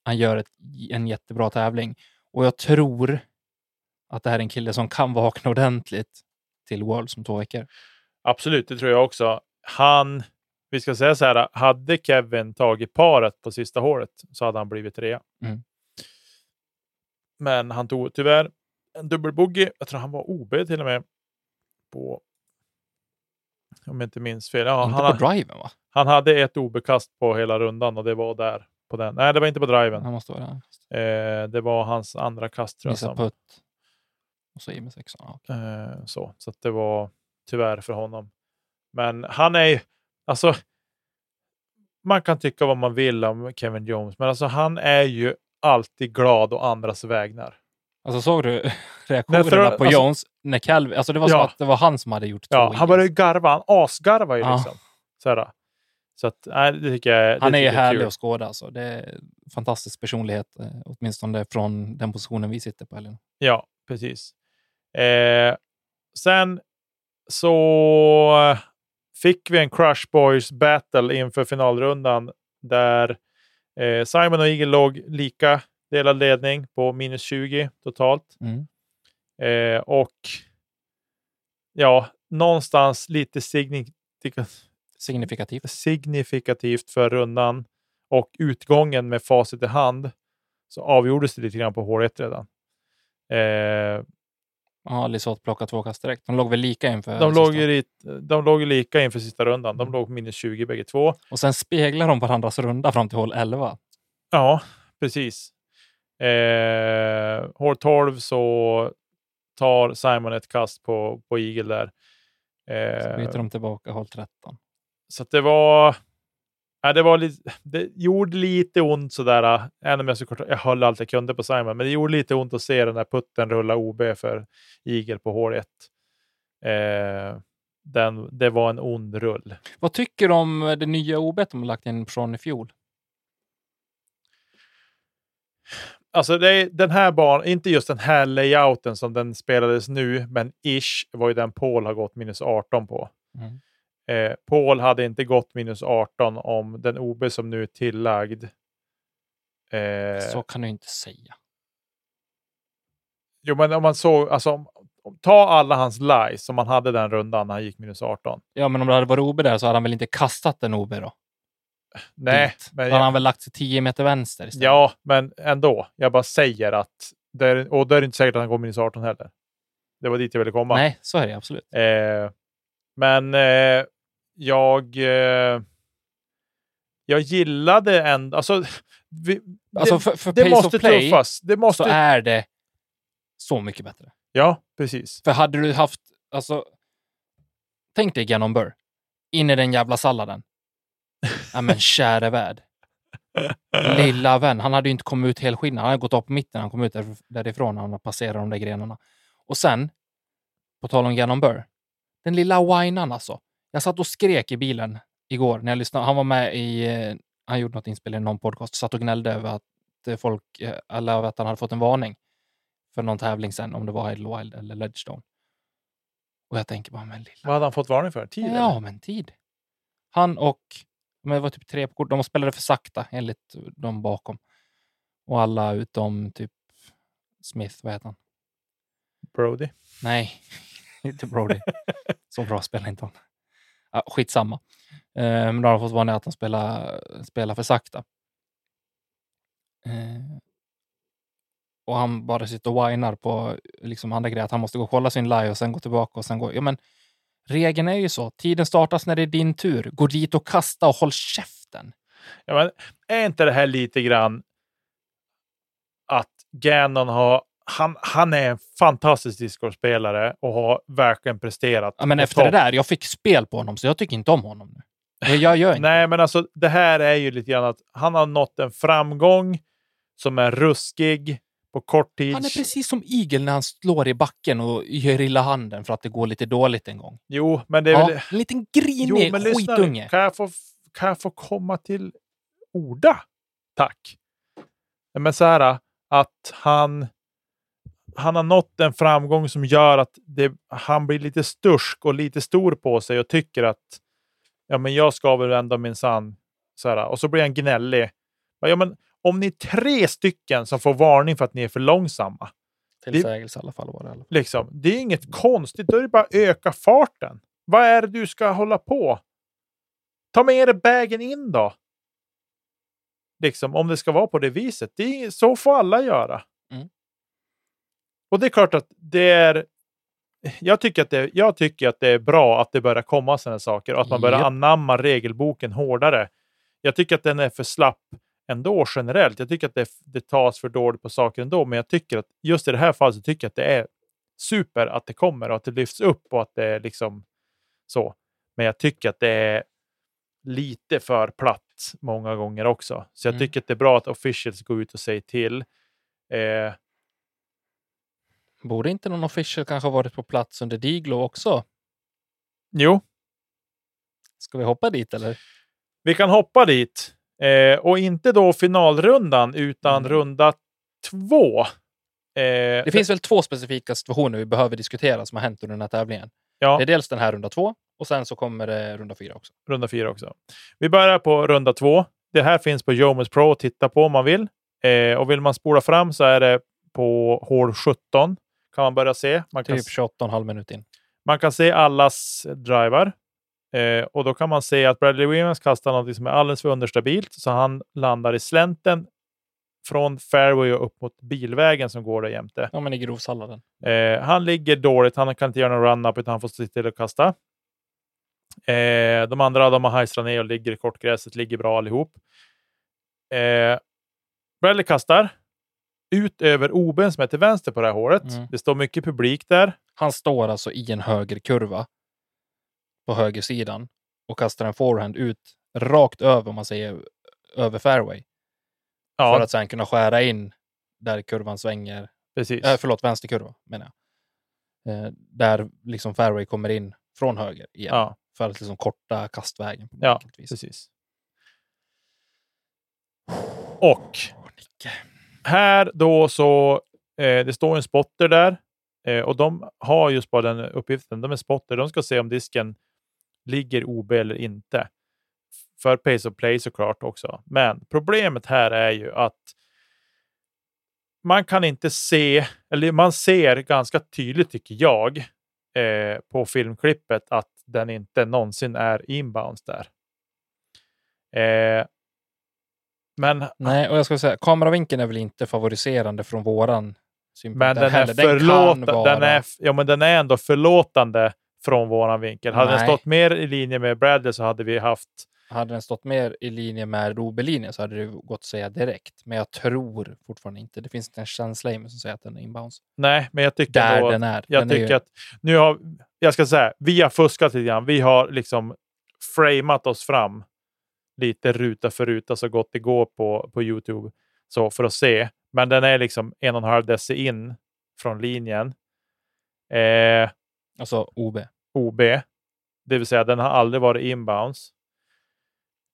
han gör ett, en jättebra tävling. Och jag tror att det här är en kille som kan vakna ordentligt till World som två veckor. Absolut, det tror jag också. Han, vi ska säga så här, hade Kevin tagit paret på sista hålet så hade han blivit trea. Mm. Men han tog tyvärr en dubbelbogey. Jag tror han var OB till och med. På, om jag inte minns fel. Ja, inte han, på driven va? han hade ett OB-kast på hela rundan och det var där. På den. Nej, det var inte på driven. Han måste vara. Eh, det var hans andra kast. Tror jag, som, putt. Och så i med sexan. Okej. Eh, så så det var tyvärr för honom. Men han är ju, alltså, man kan tycka vad man vill om Kevin Jones, men alltså han är ju alltid glad och andras vägnar. Alltså såg du [LAUGHS] reaktionerna Därför- på alltså- Jones när Calvin, alltså det var som Ja. att det var han som hade gjort Ja, han började ju garva, han asgarvar ju Ja. liksom. Så, här, så att, nej, det tycker jag det Han är ju härlig kul. att skåda. Alltså. Det är fantastisk personlighet, eh, åtminstone från den positionen vi sitter på. Eller? Ja, precis. Eh, sen så fick vi en Crush Boys battle inför finalrundan där eh, Simon och Eagle låg lika delad ledning på minus 20 totalt. Mm. Eh, och ja, någonstans lite signifika- Signifikativt. signifikativt för rundan och utgången med facit i hand så avgjordes det lite grann på hål 1 redan. Eh, Ja, Lisotte plockade två kast direkt. De låg väl lika inför De låg, lite, de låg lika inför sista rundan. De låg på minus 20 bägge två. Och sen speglar de varandras runda fram till hål 11. Ja, precis. Eh, hål 12 så tar Simon ett kast på, på Eagle där. Så Eh, byter de tillbaka hål 13. så det var... Ja, det, var lite, det gjorde lite ont sådär. Även om jag, såklart, jag höll allt jag kunde på Simon. Men det gjorde lite ont att se den där putten rulla OB för Eagle på hål 1. Eh, den, det var en ond rull. Vad tycker du om det nya OB de har lagt in från i fjol? Alltså det den här banan, inte just den här layouten som den spelades nu, men ish var ju den Paul har gått minus 18 på. Mm. Eh, Paul hade inte gått minus 18 om den OB som nu är tillagd. Eh, Så kan du inte säga. Jo, men om man såg, alltså, ta alla hans lies som han hade den rundan när han gick minus 18. Ja, men om det hade varit OB där så hade han väl inte kastat en OB då? Nej, Dit. men, Då hade han väl lagt sig 10 meter vänster istället? ja, men ändå. Jag bara säger att, det är, och då är det inte säkert att han går minus 18 heller. Det var dit jag ville komma. Nej, så är det absolut. Eh, men eh, jag, eh, jag gillade ändå... Alltså, [LAUGHS] vi, Alltså det, för, för det pace måste of play tuffas. Det måste, så är det så mycket bättre. Ja, precis. För hade du haft, alltså, tänk dig Gannon Burr, in i den jävla salladen. Ja men [LAUGHS] käre värld. Lilla vän, han hade ju inte kommit ut helskinnad. Han hade gått upp på mitten när han kom ut där, därifrån. Han passerat de där grenarna. Och sen, på tal om Gannon Burr, den lilla winan alltså. Jag satt och skrek i bilen igår när jag lyssnade. Han var med i, eh, han gjorde något inspel i någon podcast, satt och gnällde över att eh, folk, eh, alla över att han hade fått en varning för någon tävling sen, om det var Idlewild eller Ledgestone. Och jag tänker bara, men lilla Vad hade han fått varning för? Tid? Ja, eller? men tid. Han och, men det var typ tre på kort, de spelade för sakta enligt de bakom. Och alla utom typ Smith, vad heter han? Brody. Nej, [LAUGHS] inte Brody. Så bra spelar inte han. Ja, skitsamma. Eh, men då har de fått vara att de spelar, spelar för sakta. Eh, och han bara sitter och whinar på liksom andra grejer, att han måste gå och kolla sin live och sen gå tillbaka och sen gå. Ja, men regeln är ju så. Tiden startas när det är din tur. Gå dit och kasta och håll käften. Ja, men är inte det här lite grann att Gannon har han, han är en fantastisk discgolfspelare och har verkligen presterat. Ja, men efter det topp. där, jag fick spel på honom, så jag tycker inte om honom nu. Jag, jag gör inte Nej, men alltså det här är ju lite grann att han har nått en framgång som är ruskig på kort tid. Han är precis som Igel när han slår i backen och gör illa handen för att det går lite dåligt en gång. Jo, men det är Ja, väl... en liten grinig lyssna nu. skitunge. Kan jag, få, kan jag få komma till orda? Tack. Men så här att han, han har nått en framgång som gör att det, han blir lite stursk och lite stor på sig och tycker att ja, men jag ska väl ändå minsann. Och så blir han gnällig. Ja, men om ni är tre stycken som får varning för att ni är för långsamma, Tillsägelse i alla fall var det. alla liksom, det är inget konstigt. Då är det bara att öka farten. Vad är det du ska hålla på? Ta med dig bagen in då. Liksom, om det ska vara på det viset. Det är, så får alla göra. Och det är klart att det är... Jag tycker att det, jag tycker att det är bra att det börjar komma sådana saker och att man börjar Japp. anamma regelboken hårdare. Jag tycker att den är för slapp ändå generellt. Jag tycker att det, det tas för dåligt på saker ändå, men jag tycker att just i det här fallet så tycker jag att det är super att det kommer och att det lyfts upp och att det är liksom så. Men jag tycker att det är lite för platt många gånger också. Så jag Mm. tycker att det är bra att officials går ut och säger till. Eh, Borde inte någon official kanske varit på plats under Diglo också? jo, Ska vi hoppa dit eller? vi kan hoppa dit. Eh, och inte då finalrundan, utan Mm. runda två. Eh, Det finns väl två specifika situationer vi behöver diskutera som har hänt under den här tävlingen. ja. Det är dels den här runda två och sen så kommer det runda fyra också. runda fyra också. Vi börjar på runda två. Det här finns på Jomus Pro att titta på om man vill. Eh, och vill man spola fram så är det på hål 17 kan man börja se. Man kan, Typ 28,5 minut in. man kan se allas drivar. Eh, och då kan man se att Bradley Williams kastar något som är alldeles för understabilt, så han landar i slänten från fairway och upp mot bilvägen som går där jämte. Ja, men i grovsalladen. Eh, han ligger dåligt, han kan inte göra någon run-up utan han får sitta till och kasta. Eh, de andra de har hajsat ner och ligger i kortgräset, ligger bra allihop. Eh, Bradley kastar ut över OB som är till vänster på det här håret. Mm. Det står mycket publik där. Han står alltså i en högerkurva på högersidan och kastar en forehand ut rakt över, om man säger, över fairway. Ja, För att sen kunna skära in där kurvan svänger. precis. Äh, förlåt, vänsterkurva menar jag. Eh, där liksom fairway kommer in från höger igen. Ja, För att liksom korta kastvägen. På Ja, precis. Och Nicke här då så, eh, det står en spotter där eh, och de har just bara den uppgiften. De är spotter. De ska se om disken ligger OB eller inte. För pace of play såklart också. Men problemet här är ju att man kan inte se, eller man ser ganska tydligt tycker jag, eh, på filmklippet att den inte någonsin är inbounds där. Eh, men Nej, och jag ska säga, kameravinkeln är väl inte favoriserande från våran synpunkt. Men den är, den, vara- är, ja, men den är ändå förlåtande från våran vinkel. Hade den Nej. stått mer i linje med Bradley så hade vi haft... Hade den stått mer i linje med OB-linjen så hade det gått att säga direkt. Men jag tror fortfarande inte. Det finns inte en känsla i mig som säger att den är inbounds. Nej, men jag tycker Där ändå, den är. Jag den är tycker ju, att nu har... Jag ska säga, vi har fuskat lite grann. Vi har liksom framat oss fram lite ruta för ruta så gott det går på, på Youtube. Så för att se. Men den är liksom en och en halv deci in från linjen. Eh, Alltså OB. OB. Det vill säga den har aldrig varit inbounds.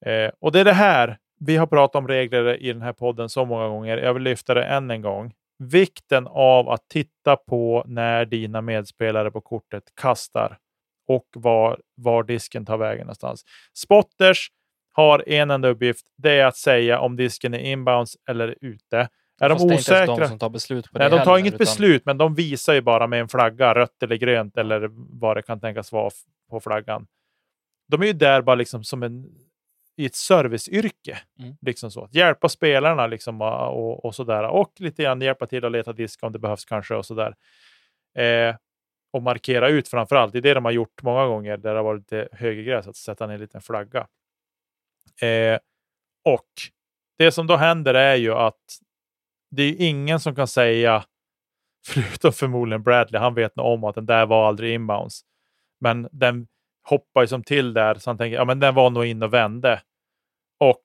Eh, och det är det här. Vi har pratat om regler i den här podden så många gånger. Jag vill lyfta det än en gång. Vikten av att titta på när dina medspelare på kortet kastar och var, var disken tar vägen någonstans. Spotters har en enda uppgift. Det är att säga om disken är inbounds eller ute. Är Fast de det är inte osäkra? de som tar beslut på Nej, det de tar heller, inget utan- beslut, men de visar ju bara med en flagga, rött eller grönt eller vad det kan tänkas vara på flaggan. De är ju där bara liksom som en i ett serviceyrke. Mm. Liksom så. Hjälpa spelarna liksom, och, och, och sådär. Och lite grann hjälpa till att leta disk om det behövs kanske och sådär. Eh, och markera ut framför allt. Det är det de har gjort många gånger där det har varit lite högergräs, att sätta ner en liten flagga. Eh, och det som då händer är ju att det är ingen som kan säga, [LAUGHS] förutom förmodligen Bradley, han vet nog om att den där var aldrig inbounds. Men den hoppar ju som till där, så han tänker, ja men den var nog in och vände. Och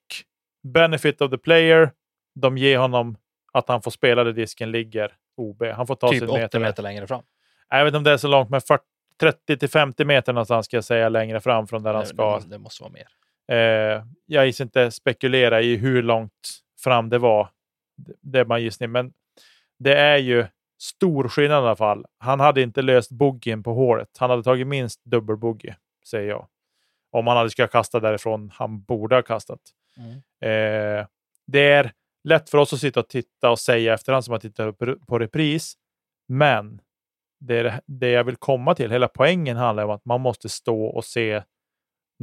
benefit of the player, de ger honom att han får spela där disken ligger OB. Han får ta Typ sig 80 meter. meter längre fram. Jag vet inte om det är så långt, men 40, 30 till 50 meter någonstans ska jag säga längre fram från där han Det, ska. det, det måste vara mer. Eh, jag gissar inte spekulera i hur långt fram det var. Det- är bara gissning, men det är ju stor skillnad i alla fall. Han hade inte löst boogien på hålet. Han hade tagit minst dubbel boogie, säger jag. Om han hade ska kasta därifrån han borde ha kastat. Mm. Eh, det är lätt för oss att sitta och titta och säga efterhand som man tittar på, på repris. Men det, är det jag vill komma till, hela poängen handlar om att man måste stå och se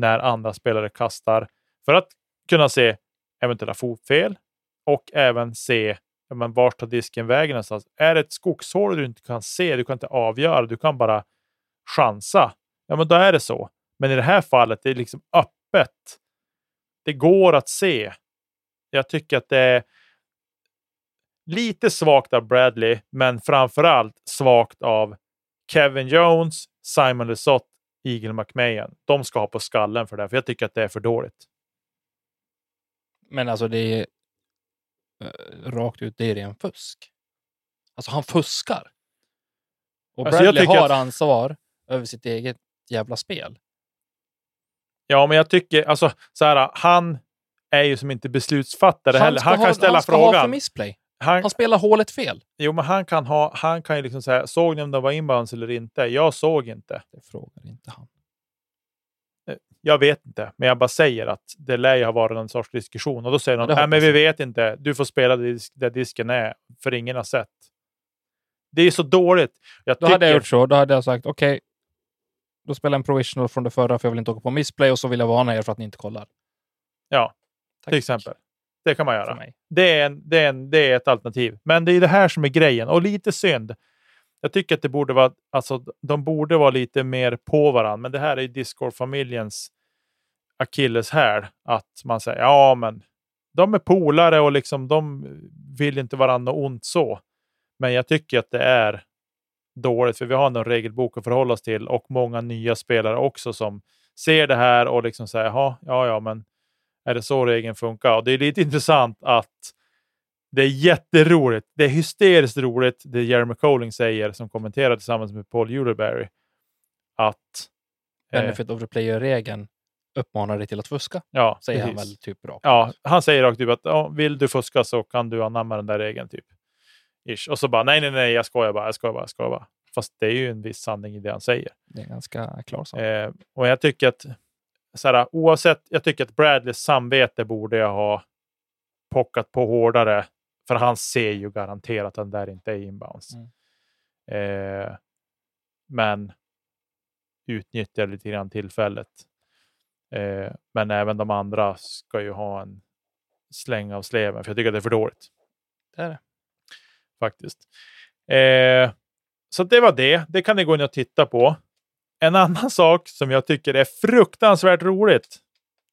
när andra spelare kastar för att kunna se eventuella fotfel och även se ja, men vart tar disken vägen någonstans. Är det ett skogshål du inte kan se, du kan inte avgöra, du kan bara chansa. Ja, men då är det så. Men i det här fallet, det är liksom öppet. Det går att se. Jag tycker att det är lite svagt av Bradley, men framför allt svagt av Kevin Jones, Simon Lesoth, Eagle McMahon. De ska ha på skallen för det, för jag tycker att det är för dåligt. Men alltså det är eh, rakt ut, det är ren fusk. Alltså han fuskar. Och Alltså, Bradley har att- ansvar över sitt eget jävla spel. Ja, men jag tycker alltså så här. Han är ju som inte beslutsfattare heller. ska Han kan ha, ställa han ska ha för frågan. missplay. Han, Han spelar hålet fel. jo, men han kan ha. Han kan ju liksom säga. Såg ni om det var inbounds eller inte? Jag såg inte. Det frågar inte han. Jag vet inte, men jag bara säger att det lär ju ha varit någon sorts diskussion och då säger det nej, men vi vet inte. Du får spela där, disk, där disken är, för ingen har sett. Det är så dåligt. Jag Då hade jag tycker- gjort så. Då hade jag sagt okej, då spelar jag en provisional från det förra för jag vill inte åka på missplay och så vill jag varna er för att ni inte kollar. Ja, Tack till exempel. Det kan man göra. Det är, en, det, är en, det är ett alternativ. Men det är det här som är grejen. Och lite synd. Jag tycker att det borde vara, alltså, de borde vara lite mer på varandra. Men det här är Discord-familjens akilleshäl. Att man säger, ja men de är polare och liksom de vill inte varandra ont så. Men jag tycker att det är dåligt, för vi har en regelbok att förhålla oss till och många nya spelare också som ser det här och liksom säger, "Jaha, ja, ja, men är det så regeln funkar? Och det är lite intressant att det är jätteroligt. Det är hysteriskt roligt det Jeremy Colling säger som kommenterar tillsammans med Paul Uleberry. Att eh, Benefit of the player-regeln uppmanar dig till att fuska, ja, säger han precis. väl typ rakt. Ja, han säger rakt ut att vill du fuska så kan du anamma den där regeln. typ. Ish. Och så bara nej, nej, nej, jag skojar bara, jag skojar bara, jag skojar bara. Fast det är ju en viss sanning i det han säger. Det är ganska klar sak. Eh, och jag tycker att så här, oavsett, jag tycker att Bradleys samvete borde jag ha pockat på hårdare. För han ser ju garanterat att den där inte är inbounds. Mm. Eh, men utnyttjar lite grann tillfället. Eh, men även de andra ska ju ha en släng av sleven. För jag tycker att det är för dåligt Det är det. faktiskt. Eh, så det var det. Det kan ni gå in och titta på. En annan [LAUGHS] sak som jag tycker är fruktansvärt roligt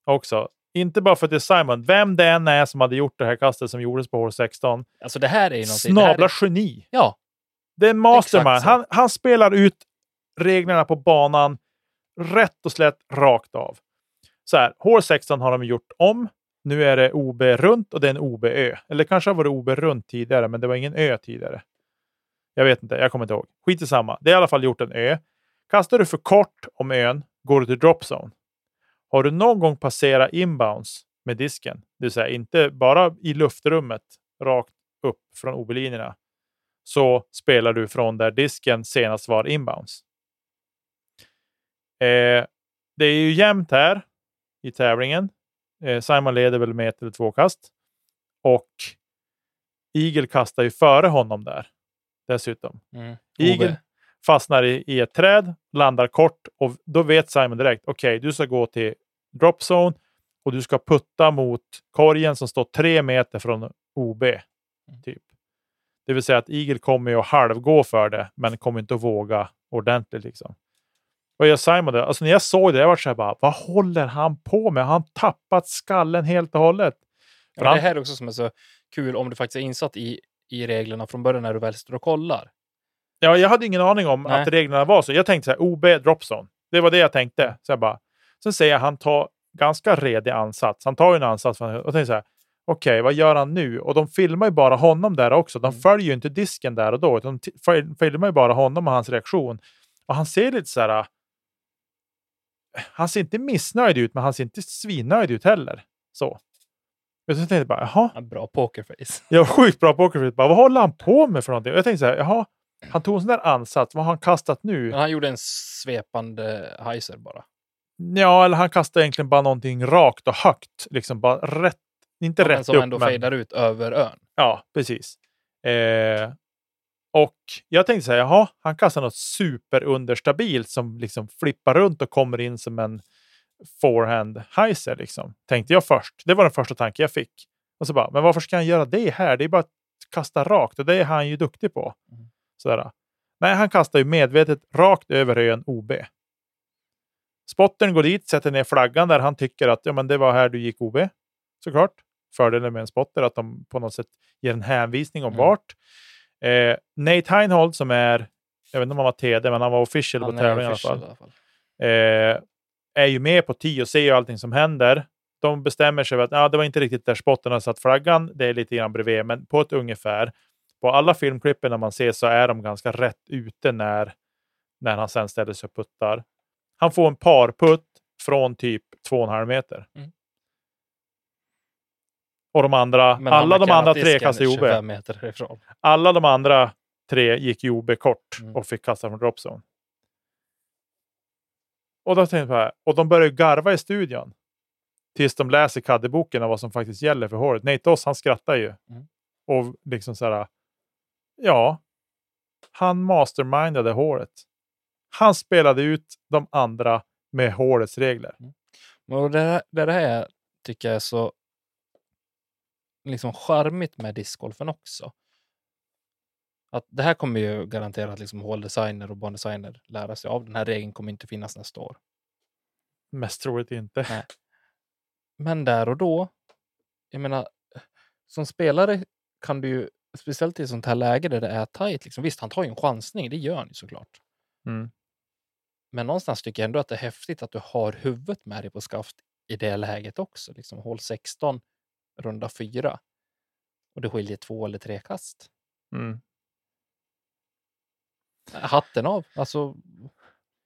också. Inte bara för att det är Simon. Vem det än är som hade gjort det här kastet som gjordes på hål 16. Alltså det här är ju någonting. Snabla är, geni. ja, Det är en mastermind. Han, han spelar ut reglerna på banan rätt och slätt rakt av. Så här, hål 16 har de gjort om. Nu är det OB runt och det är en OB-ö. Eller kanske har varit OB runt tidigare, men det var ingen ö tidigare. Jag vet inte, jag kommer inte ihåg. Skit i samma. Det är i alla fall gjort en ö. Kastar du för kort om ön går du till drop zone. Har du någon gång passerat inbounds med disken, det vill säga inte bara i luftrummet rakt upp från OB-linjerna, så spelar du från där disken senast var inbounds. Eh, det är ju jämnt här i tävlingen. Eh, Simon leder väl med ett eller två kast. Och Eagle kastar ju före honom där. Dessutom. mm. Eagle. Fastnar i, i ett träd, landar kort och då vet Simon direkt, okej, du ska gå till drop zone och du ska putta mot korgen som står tre meter från OB. Typ. Det vill säga att Eagle kommer att halvgå för det, men kommer inte att våga ordentligt. Liksom. Vad gör Simon det? Alltså när jag såg det, jag var så här bara, vad håller han på med? Har han tappat skallen helt och hållet? Ja, det här är också som är så kul om du faktiskt är insatt i, i reglerna från början när du väl står och kollar. Ja, jag hade ingen aning om Nej. att reglerna var så. Jag tänkte så här, OB dropzone. Det var det jag tänkte. Så jag bara, sen säger jag han tar ganska redig ansats. Han tar ju en ansats och tänker så här, okej, vad gör han nu? Och de filmar ju bara honom där också. De Mm. följer ju inte disken där och då, utan de filmar ju bara honom och hans reaktion. Och han ser lite så här, han ser inte missnöjd ut, men han ser inte svinnöjd ut heller. Så. Så tänkte jag bara, jaha, Ja, bra pokerface. jag var sjukt bra pokerface. Bara, vad håller han på med för någonting? Och jag tänkte så här, jaha, han tog en sån där ansats. Vad har han kastat nu? Men han gjorde en svepande heiser bara. Ja, eller han kastade egentligen bara någonting rakt och högt. Liksom bara rätt, inte Ja, men rätt som upp. ändå men, fejdar ut över ön. Ja, precis. Eh, och jag tänkte så här, jaha, han kastar något superunderstabilt som liksom flippar runt och kommer in som en forehand heiser. Liksom. Tänkte jag först. Det var den första tanken jag fick. Och så bara, men varför ska han göra det här? Det är bara att kasta rakt och det är han ju duktig på. Mm. Sådär. Nej, han kastar ju medvetet rakt över ön OB. Spottern går dit, sätter ner flaggan där han tycker att ja, men det var här du gick OB. Såklart. Fördelen med en spotter att de på något sätt ger en hänvisning om Mm. vart. Eh, Nate Heinhold som är, jag vet inte om han var TD, men han var official Han på tävlingen i alla fall. i alla fall. Eh, är ju med på 10 och ser ju allting som händer. De bestämmer sig för att ja, det var inte riktigt där spotten har satt flaggan. Det är lite grann bredvid, men på ett ungefär. På alla filmklippen när man ser så är de ganska rätt ute när, när han sen ställer sig och puttar. Han får en parputt från typ 2,5 meter. Mm. Och de andra, Men alla de andra tre ju OB. 25 meter ifrån. Alla de andra tre gick ju OB kort Mm. och fick kasta från dropzone. Och då tänkte jag och de börjar ju garva i studion. Tills de läser kaddeboken av vad som faktiskt gäller för håret. Nate Oss, han skrattar ju. Mm. Och liksom så här, ja, han mastermindade håret. Han spelade ut de andra med hårets regler. Och det, här- det här tycker jag är så liksom charmigt med discgolfen också. Att det här kommer ju garanterat liksom håldesigner och bandesigner lära sig av. Den här regeln kommer inte finnas nästa år. Mest troligt inte. Nej. Men där och då, jag menar, som spelare kan du ju, speciellt i ett sånt här läge där det är tajt, liksom, visst han tar ju en chansning, det gör han ju såklart. Mm. Men någonstans tycker jag ändå att det är häftigt att du har huvudet med dig på skaft i det läget också. Liksom hål 16, runda 4. Och det skiljer två eller tre kast. Mm. Hatten av. Alltså,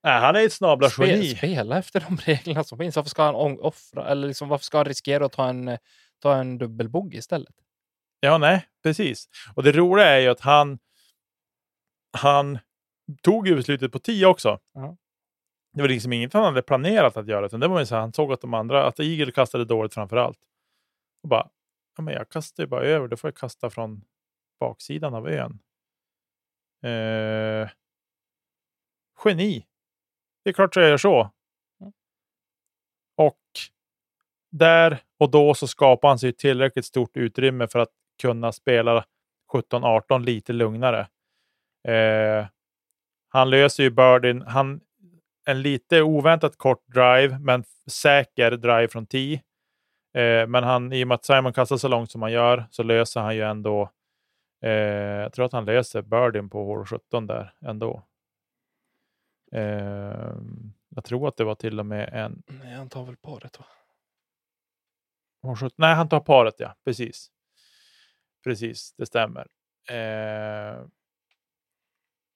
Nej, han är ett snabla geni. spela efter de [LAUGHS] reglerna som finns. Varför ska han offra, eller liksom, varför ska han riskera att ta en, ta en dubbelbogey istället? Ja, nej, precis. Och det roliga är ju att han, han tog ju beslutet på 10 också. Ja. Det var liksom inget han hade planerat att göra, utan det var så han såg att de andra, att Eagle kastade dåligt framför allt. Och bara, ja, men jag kastar ju bara över, då får jag kasta från baksidan av ön. Eh, geni. Det är klart jag gör så. Mm. Och där och då så skapar han sig tillräckligt stort utrymme för att kunna spela 17-18 lite lugnare. Eh, han löser ju birdien. Han, en lite oväntat kort drive, men säker drive från 10. Eh, men han, i och med att Simon kastar så långt som han gör så löser han ju ändå. Eh, jag tror att han löser birdien på hål 17 där ändå. Eh, jag tror att det var till och med en Nej, han tar väl paret va? Hål 17 Nej, han tar paret ja. Precis. Precis, det stämmer. Eh,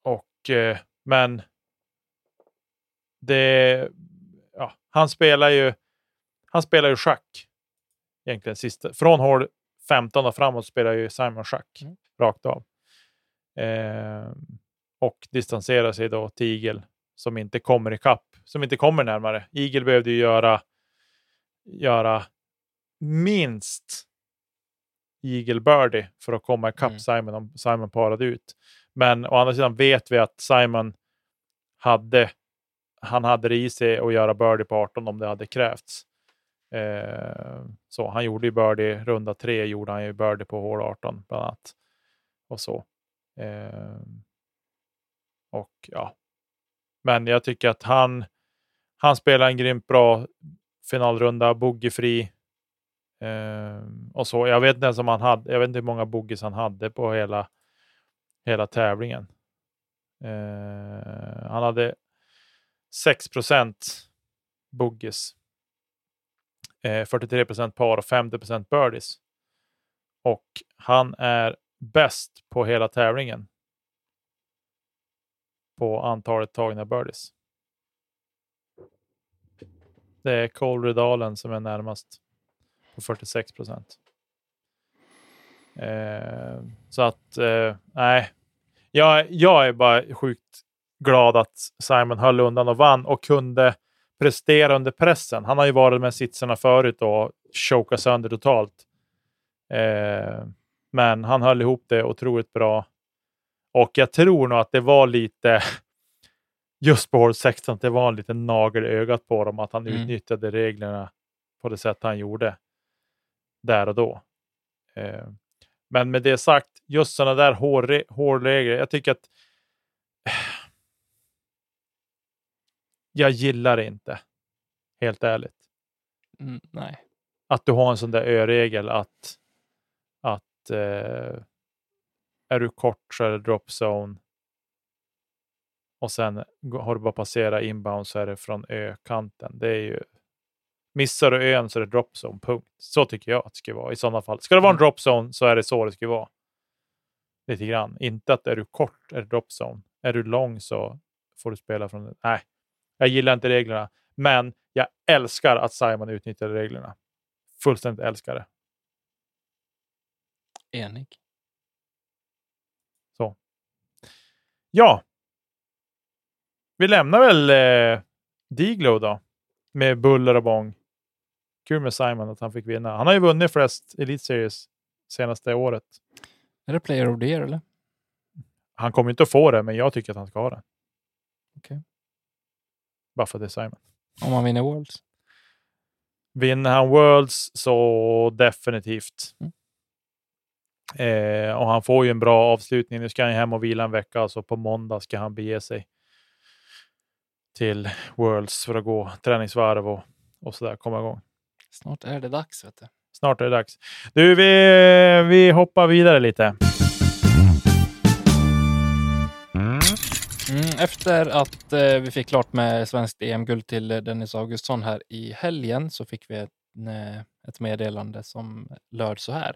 och, eh, men det, ja, han spelar ju han spelar ju schack. Egentligen sista. Från hål 15 och framåt spelar ju Simon schack. Mm. Rakt av. Eh, och distanserar sig då till Eagle som inte kommer ikapp. Som inte kommer närmare. Eagle behövde ju göra, göra minst Eagle Birdie för att komma ikapp Mm. Simon om Simon parade ut. Men å andra sidan vet vi att Simon hade han hade det i sig att göra birdie på 18 om det hade krävts. Eh, så han gjorde ju birdie, runda tre gjorde han ju birdie på hål 18 bland annat. Och så. Eh, och ja, men jag tycker att han, han spelar en grymt bra finalrunda, boogiefri. Eh, och så. Jag vet inte ens om han hade, jag vet inte hur många bogeys han hade på hela, hela tävlingen. Eh, han hade 6 boogies. Eh, 43% par och 50% birdies. Och han är bäst på hela tävlingen. På antalet tagna birdies. Det är Cole Redalen som är närmast på 46 procent. Eh, så att, eh, nej. Jag, jag är bara sjukt glad att Simon höll undan och vann och kunde prestera under pressen. Han har ju varit med sitsarna förut och chokat sönder totalt. Eh, men han höll ihop det otroligt bra. Och jag tror nog att det var lite, [LAUGHS] just på hål 16, det var en liten nagel i ögat på dem att han mm. utnyttjade reglerna på det sätt han gjorde där och då. Eh, men med det sagt, just sådana där hårregler, jag tycker att [SIGHS] jag gillar det inte. Helt ärligt. Mm, nej. Att du har en sån där ö-regel att, att eh, är du kort så är det drop zone. Och sen har du bara passerat inbound så är det från ö-kanten. Det är ju Missar du ön så är det drop zone, punkt. Så tycker jag att det ska vara i sådana fall. Ska det vara en mm. drop zone så är det så det ska vara. Lite grann. Inte att är du kort är det drop zone. Är du lång så får du spela från... Nej, jag gillar inte reglerna, men jag älskar att Simon utnyttjar reglerna. Fullständigt älskar det. Enig. Så. Ja. Vi lämnar väl eh, Diglo då med buller och bång. Kul med Simon att han fick vinna. Han har ju vunnit flest Elite Series senaste året. Är det Player of the Year eller? Han kommer inte att få det, men jag tycker att han ska ha det. Okej. Okay. Bara för att det är Simon. Om han vinner Worlds? Vinner han Worlds så definitivt. Mm. Eh, och han får ju en bra avslutning. Nu ska han hem och vila en vecka, så på måndag ska han bege sig till Worlds för att gå träningsvarv och, och så där komma igång. Snart är det dags. Vet du. Snart är det dags. Du, vi, vi hoppar vidare lite. Mm, efter att eh, vi fick klart med svenskt EM-guld till Dennis Augustsson här i helgen så fick vi ett, eh, ett meddelande som löd så här.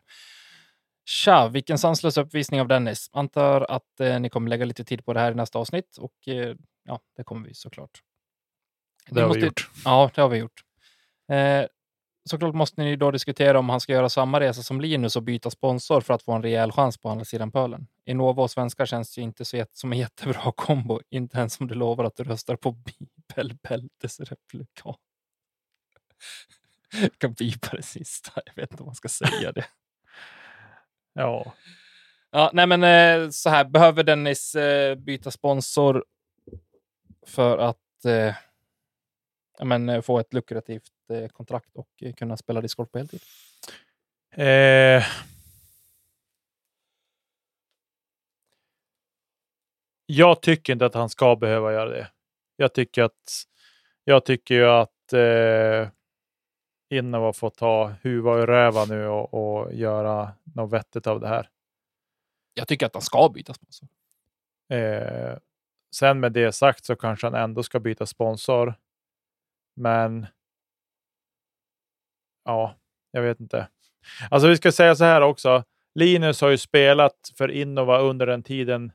Tja, vilken sanslös uppvisning av Dennis. Antar att eh, ni kommer lägga lite tid på det här i nästa avsnitt och eh, ja, det kommer vi såklart. Det har måste, vi gjort. Ja, det har vi gjort. Eh, såklart måste ni då diskutera om han ska göra samma resa som Linus och byta sponsor för att få en rejäl chans på andra sidan pölen. Innova och svenskar känns ju inte så som en jättebra [LAUGHS] kombo, inte ens om du lovar att du röstar på bibelbältesreplikat. Jag kan bipa det sista, jag vet inte om man ska säga det. ja. Ja, nej men eh, så här, behöver Dennis eh, byta sponsor för att eh, men, få ett lukrativt eh, kontrakt och eh, kunna spela discgolf på heltid? Eh, jag tycker inte att han ska behöva göra det. Jag tycker att jag tycker ju att eh, Innova får ta huva i röva nu och, och göra något vettigt av det här. Jag tycker att han ska byta sponsor. Eh, sen med det sagt så kanske han ändå ska byta sponsor. Men ja, jag vet inte. Alltså vi ska säga så här också. Linus har ju spelat för Innova under den tiden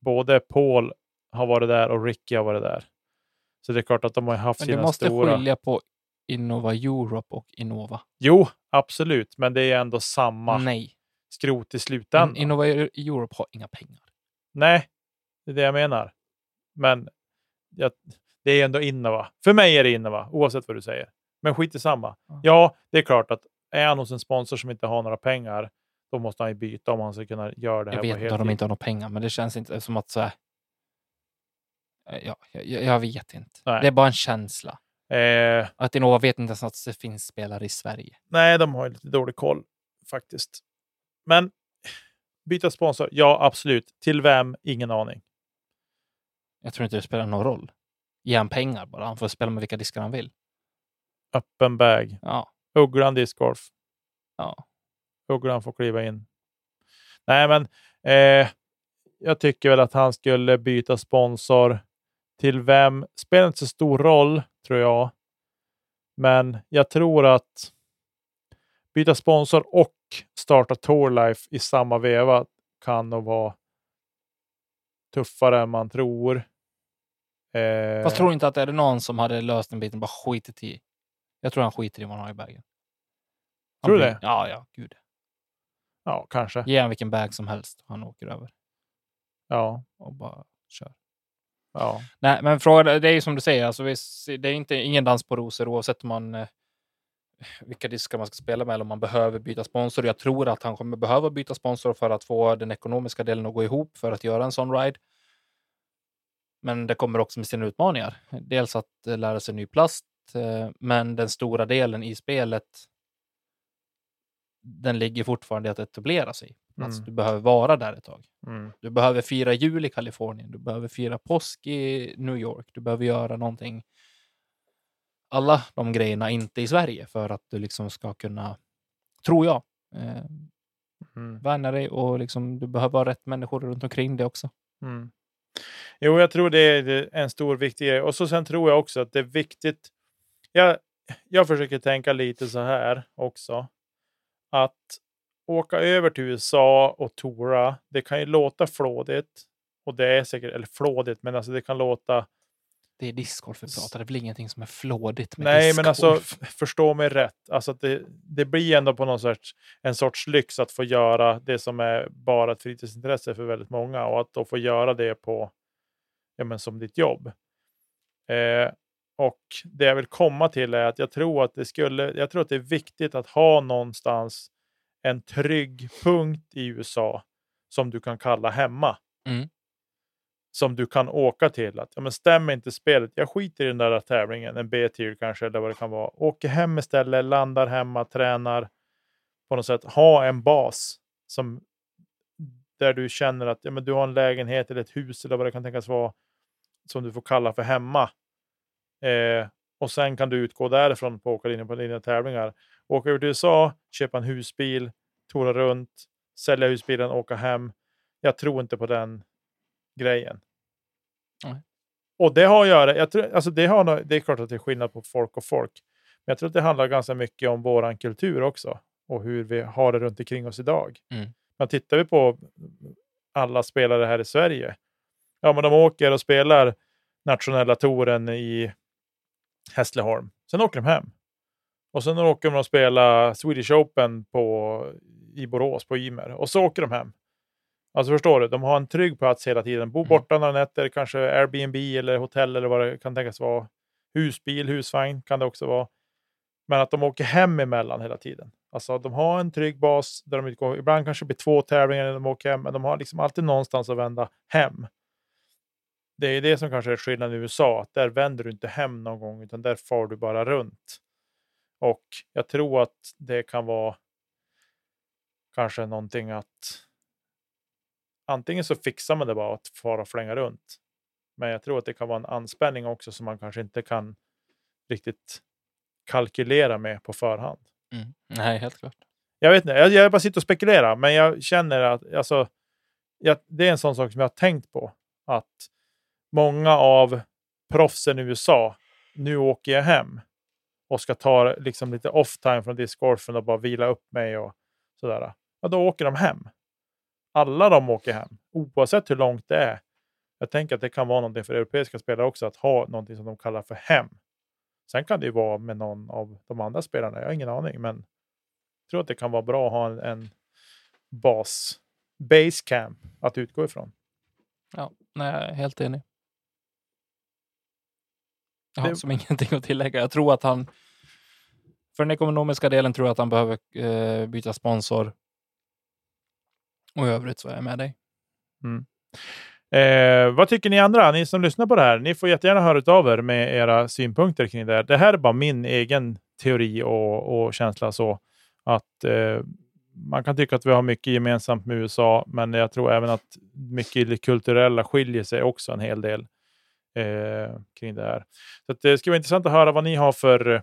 både Paul har varit där och Ricky har varit där. Så det är klart att de har haft men sina stora... Du måste skilja på Innova Europe och Innova. Jo, absolut, men det är ändå samma Nej. skrot i slutändan. Innova Europe har inga pengar. Nej, det är det jag menar. Men jag, det är ändå Innova. För mig är det Innova, oavsett vad du säger. Men skit i samma. Ja, det är klart att är han hos en sponsor som inte har några pengar, då måste han ju byta om han ska kunna göra det här. Jag vet inte om de inte har några pengar, men det känns inte som att så här, ja, jag, jag vet inte. Nej. Det är bara en känsla. Eh, Att Innova vet inte ens att det finns spelare i Sverige. nej, de har ju lite dålig koll faktiskt. Men byta sponsor? Ja, absolut. Till vem? Ingen aning. Jag tror inte det spelar någon roll. Ge han pengar bara. Han får spela med vilka diskar han vill. Öppen bag. Ja, Ugglan discgolf. ja. Ugglan får kliva in. Nej, men eh, jag tycker väl att han skulle byta sponsor. Till vem? Spelar inte så stor roll, tror jag. Men jag tror att byta sponsor och starta Tourlife i samma veva kan nog vara tuffare än man tror. Eh, Fast tror du inte att är det någon som hade löst den biten bara skitit i? Jag tror han skiter i vad han har i bagen. Han Tror du blir- det? Ja, ja, gud. Ja, kanske. Ge han vilken bag som helst. Han åker över Ja, och bara kör. ja. Nej, men fråga, det är ju som du säger, alltså, det är inte, ingen dans på rosor oavsett om man eh, vilka diskar man ska spela med eller om man behöver byta sponsor. Jag tror att han kommer behöva byta sponsor för att få den ekonomiska delen att gå ihop för att göra en sån ride. Men det kommer också med sina utmaningar. Dels att eh, lära sig ny plast, men den stora delen i spelet den ligger fortfarande i att etablera sig. Alltså, Mm. Du behöver vara där ett tag. Mm. Du behöver fira jul i Kalifornien. Du behöver fira påsk i New York. Du behöver göra någonting. Alla de grejerna inte i Sverige för att du liksom ska kunna, tror jag, eh, Mm. värna dig och liksom, du behöver ha rätt människor runt omkring dig också. Mm. Jo, jag tror det är en stor viktig grej. Och så sen tror jag också att det är viktigt. Jag, jag försöker tänka lite så här också. Att åka över till USA och tora, det kan ju låta flådigt. Och det är säkert, eller flådigt, men alltså det kan låta Det är discgolf vi pratar. Det är väl ingenting som är flådigt med Nej, men alltså förstå mig rätt. Alltså att det, det blir ändå på något sorts, en sorts lyx att få göra det som är bara ett fritidsintresse för väldigt många och att då få göra det på, ja, men som ditt jobb. Eh, och det jag vill komma till är att jag tror att det skulle, jag tror att det är viktigt att ha någonstans en trygg punkt i USA som du kan kalla hemma. Mm. Som du kan åka till. Att, ja, men stämmer inte spelet, jag skiter i den där tävlingen, en B-tier kanske, eller vad det kan vara. Åker hem istället, landar hemma, tränar. På något sätt ha en bas som där du känner att ja, men du har en lägenhet eller ett hus eller vad det kan tänkas vara som du får kalla för hemma. Eh, och sen kan du utgå därifrån på åka linjer på dina tävlingar. Åka över till USA, köpa en husbil, tora runt, sälja husbilen, åka hem. Jag tror inte på den grejen. Nej. Och det har att göra, jag tror, alltså det, har, det är klart att det är skillnad på folk och folk. Men jag tror att det handlar ganska mycket om våran kultur också. Och hur vi har det runt omkring oss idag. Mm. Men tittar vi på alla spelare här i Sverige. Ja, men de åker och spelar nationella touren i Hässleholm. Sen åker de hem. Och sen åker de och spelar Swedish Open på, i Borås på Ymer. Och så åker de hem. Alltså förstår du, de har en trygg plats hela tiden. Bo Mm. borta några nätter, kanske Airbnb eller hotell eller vad det kan tänkas vara. Husbil, husvagn kan det också vara. Men att de åker hem emellan hela tiden. Alltså de har en trygg bas där de utgår. Ibland kanske det blir två tävlingar när de åker hem, men de har liksom alltid någonstans att vända hem. Det är det som kanske är skillnaden i USA, att där vänder du inte hem någon gång, utan där far du bara runt. Och jag tror att det kan vara kanske någonting att antingen så fixar man det bara att fara och flänga runt. Men jag tror att det kan vara en anspänning också som man kanske inte kan riktigt kalkylera med på förhand. Mm. Nej, helt klart. Jag vet inte, jag, jag bara sitter och spekulerar, men jag känner att alltså, jag, det är en sån sak som jag har tänkt på. Att många av proffsen i USA, nu åker jag hem och ska ta liksom lite off-time från discgolfen och bara vila upp mig och sådär. Ja, då åker de hem. Alla de åker hem, oavsett hur långt det är. Jag tänker att det kan vara någonting för europeiska spelare också, att ha någonting som de kallar för hem. Sen kan det ju vara med någon av de andra spelarna, jag har ingen aning, men jag tror att det kan vara bra att ha en, en bas, base camp att utgå ifrån. Ja, nej, jag är helt enig. Jag har Det- som ingenting att tillägga. Jag tror att han, för den ekonomiska delen tror jag att han behöver eh, byta sponsor. Och i övrigt så är jag med dig. Eh, vad tycker ni andra? Ni som lyssnar på det här, ni får jättegärna höra av er med era synpunkter kring det här. Det här är bara min egen teori och, och känsla så att eh, man kan tycka att vi har mycket gemensamt med USA, men jag tror även att mycket i det kulturella skiljer sig också en hel del eh, kring det här. Så det ska vara intressant att höra vad ni har för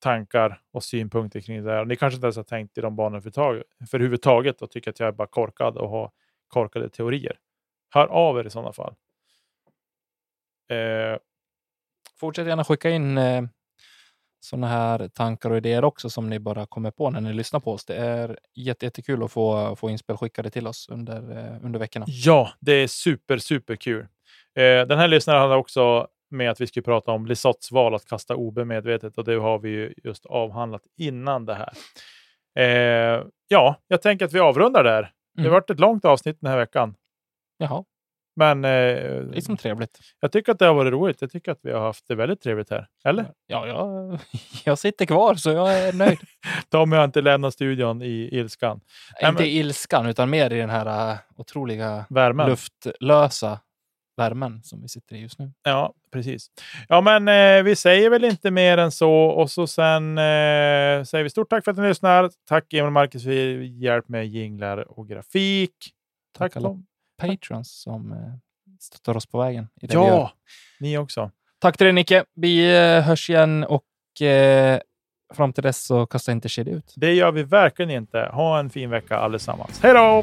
tankar och synpunkter kring det här. Ni kanske inte ens har tänkt i de banorna för huvudtaget och tycker att jag är bara korkad och har korkade teorier. Hör av er i sådana fall. Eh, Fortsätt gärna skicka in eh, sådana här tankar och idéer också som ni bara kommer på när ni lyssnar på oss. Det är jättekul att få, få inspel skickade till oss under, eh, under veckorna. Ja, det är super, super kul. Eh, den här lyssnaren hade också med att vi skulle prata om Lisotts val att kasta OB medvetet och det har vi ju just avhandlat innan det här. Eh, ja, jag tänker att vi avrundar där. Mm. Det har mm. varit ett långt avsnitt den här veckan. Jaha. Men eh, det är som trevligt. Jag tycker att det har varit roligt. Jag tycker att vi har haft det väldigt trevligt här. Eller? Ja, jag, [LAUGHS] jag sitter kvar så jag är nöjd. [LAUGHS] Tommy har inte lämnat studion i ilskan. Inte i ilskan, utan mer i den här uh, otroliga Värmen. luftlösa värmen som vi sitter i just nu. Ja, precis. Ja, men eh, vi säger väl inte mer än så och så sen eh, säger vi stort tack för att ni lyssnar. Tack Emil och Marcus för hjälp med jinglar och grafik. Tack, tack alla patrons som eh, stöttar oss på vägen. I det ja, ni också. Tack till dig Nicke. Vi eh, hörs igen och eh, fram till dess så kasta inte kedja ut. Det gör vi verkligen inte. Ha en fin vecka allesammans. Hej då!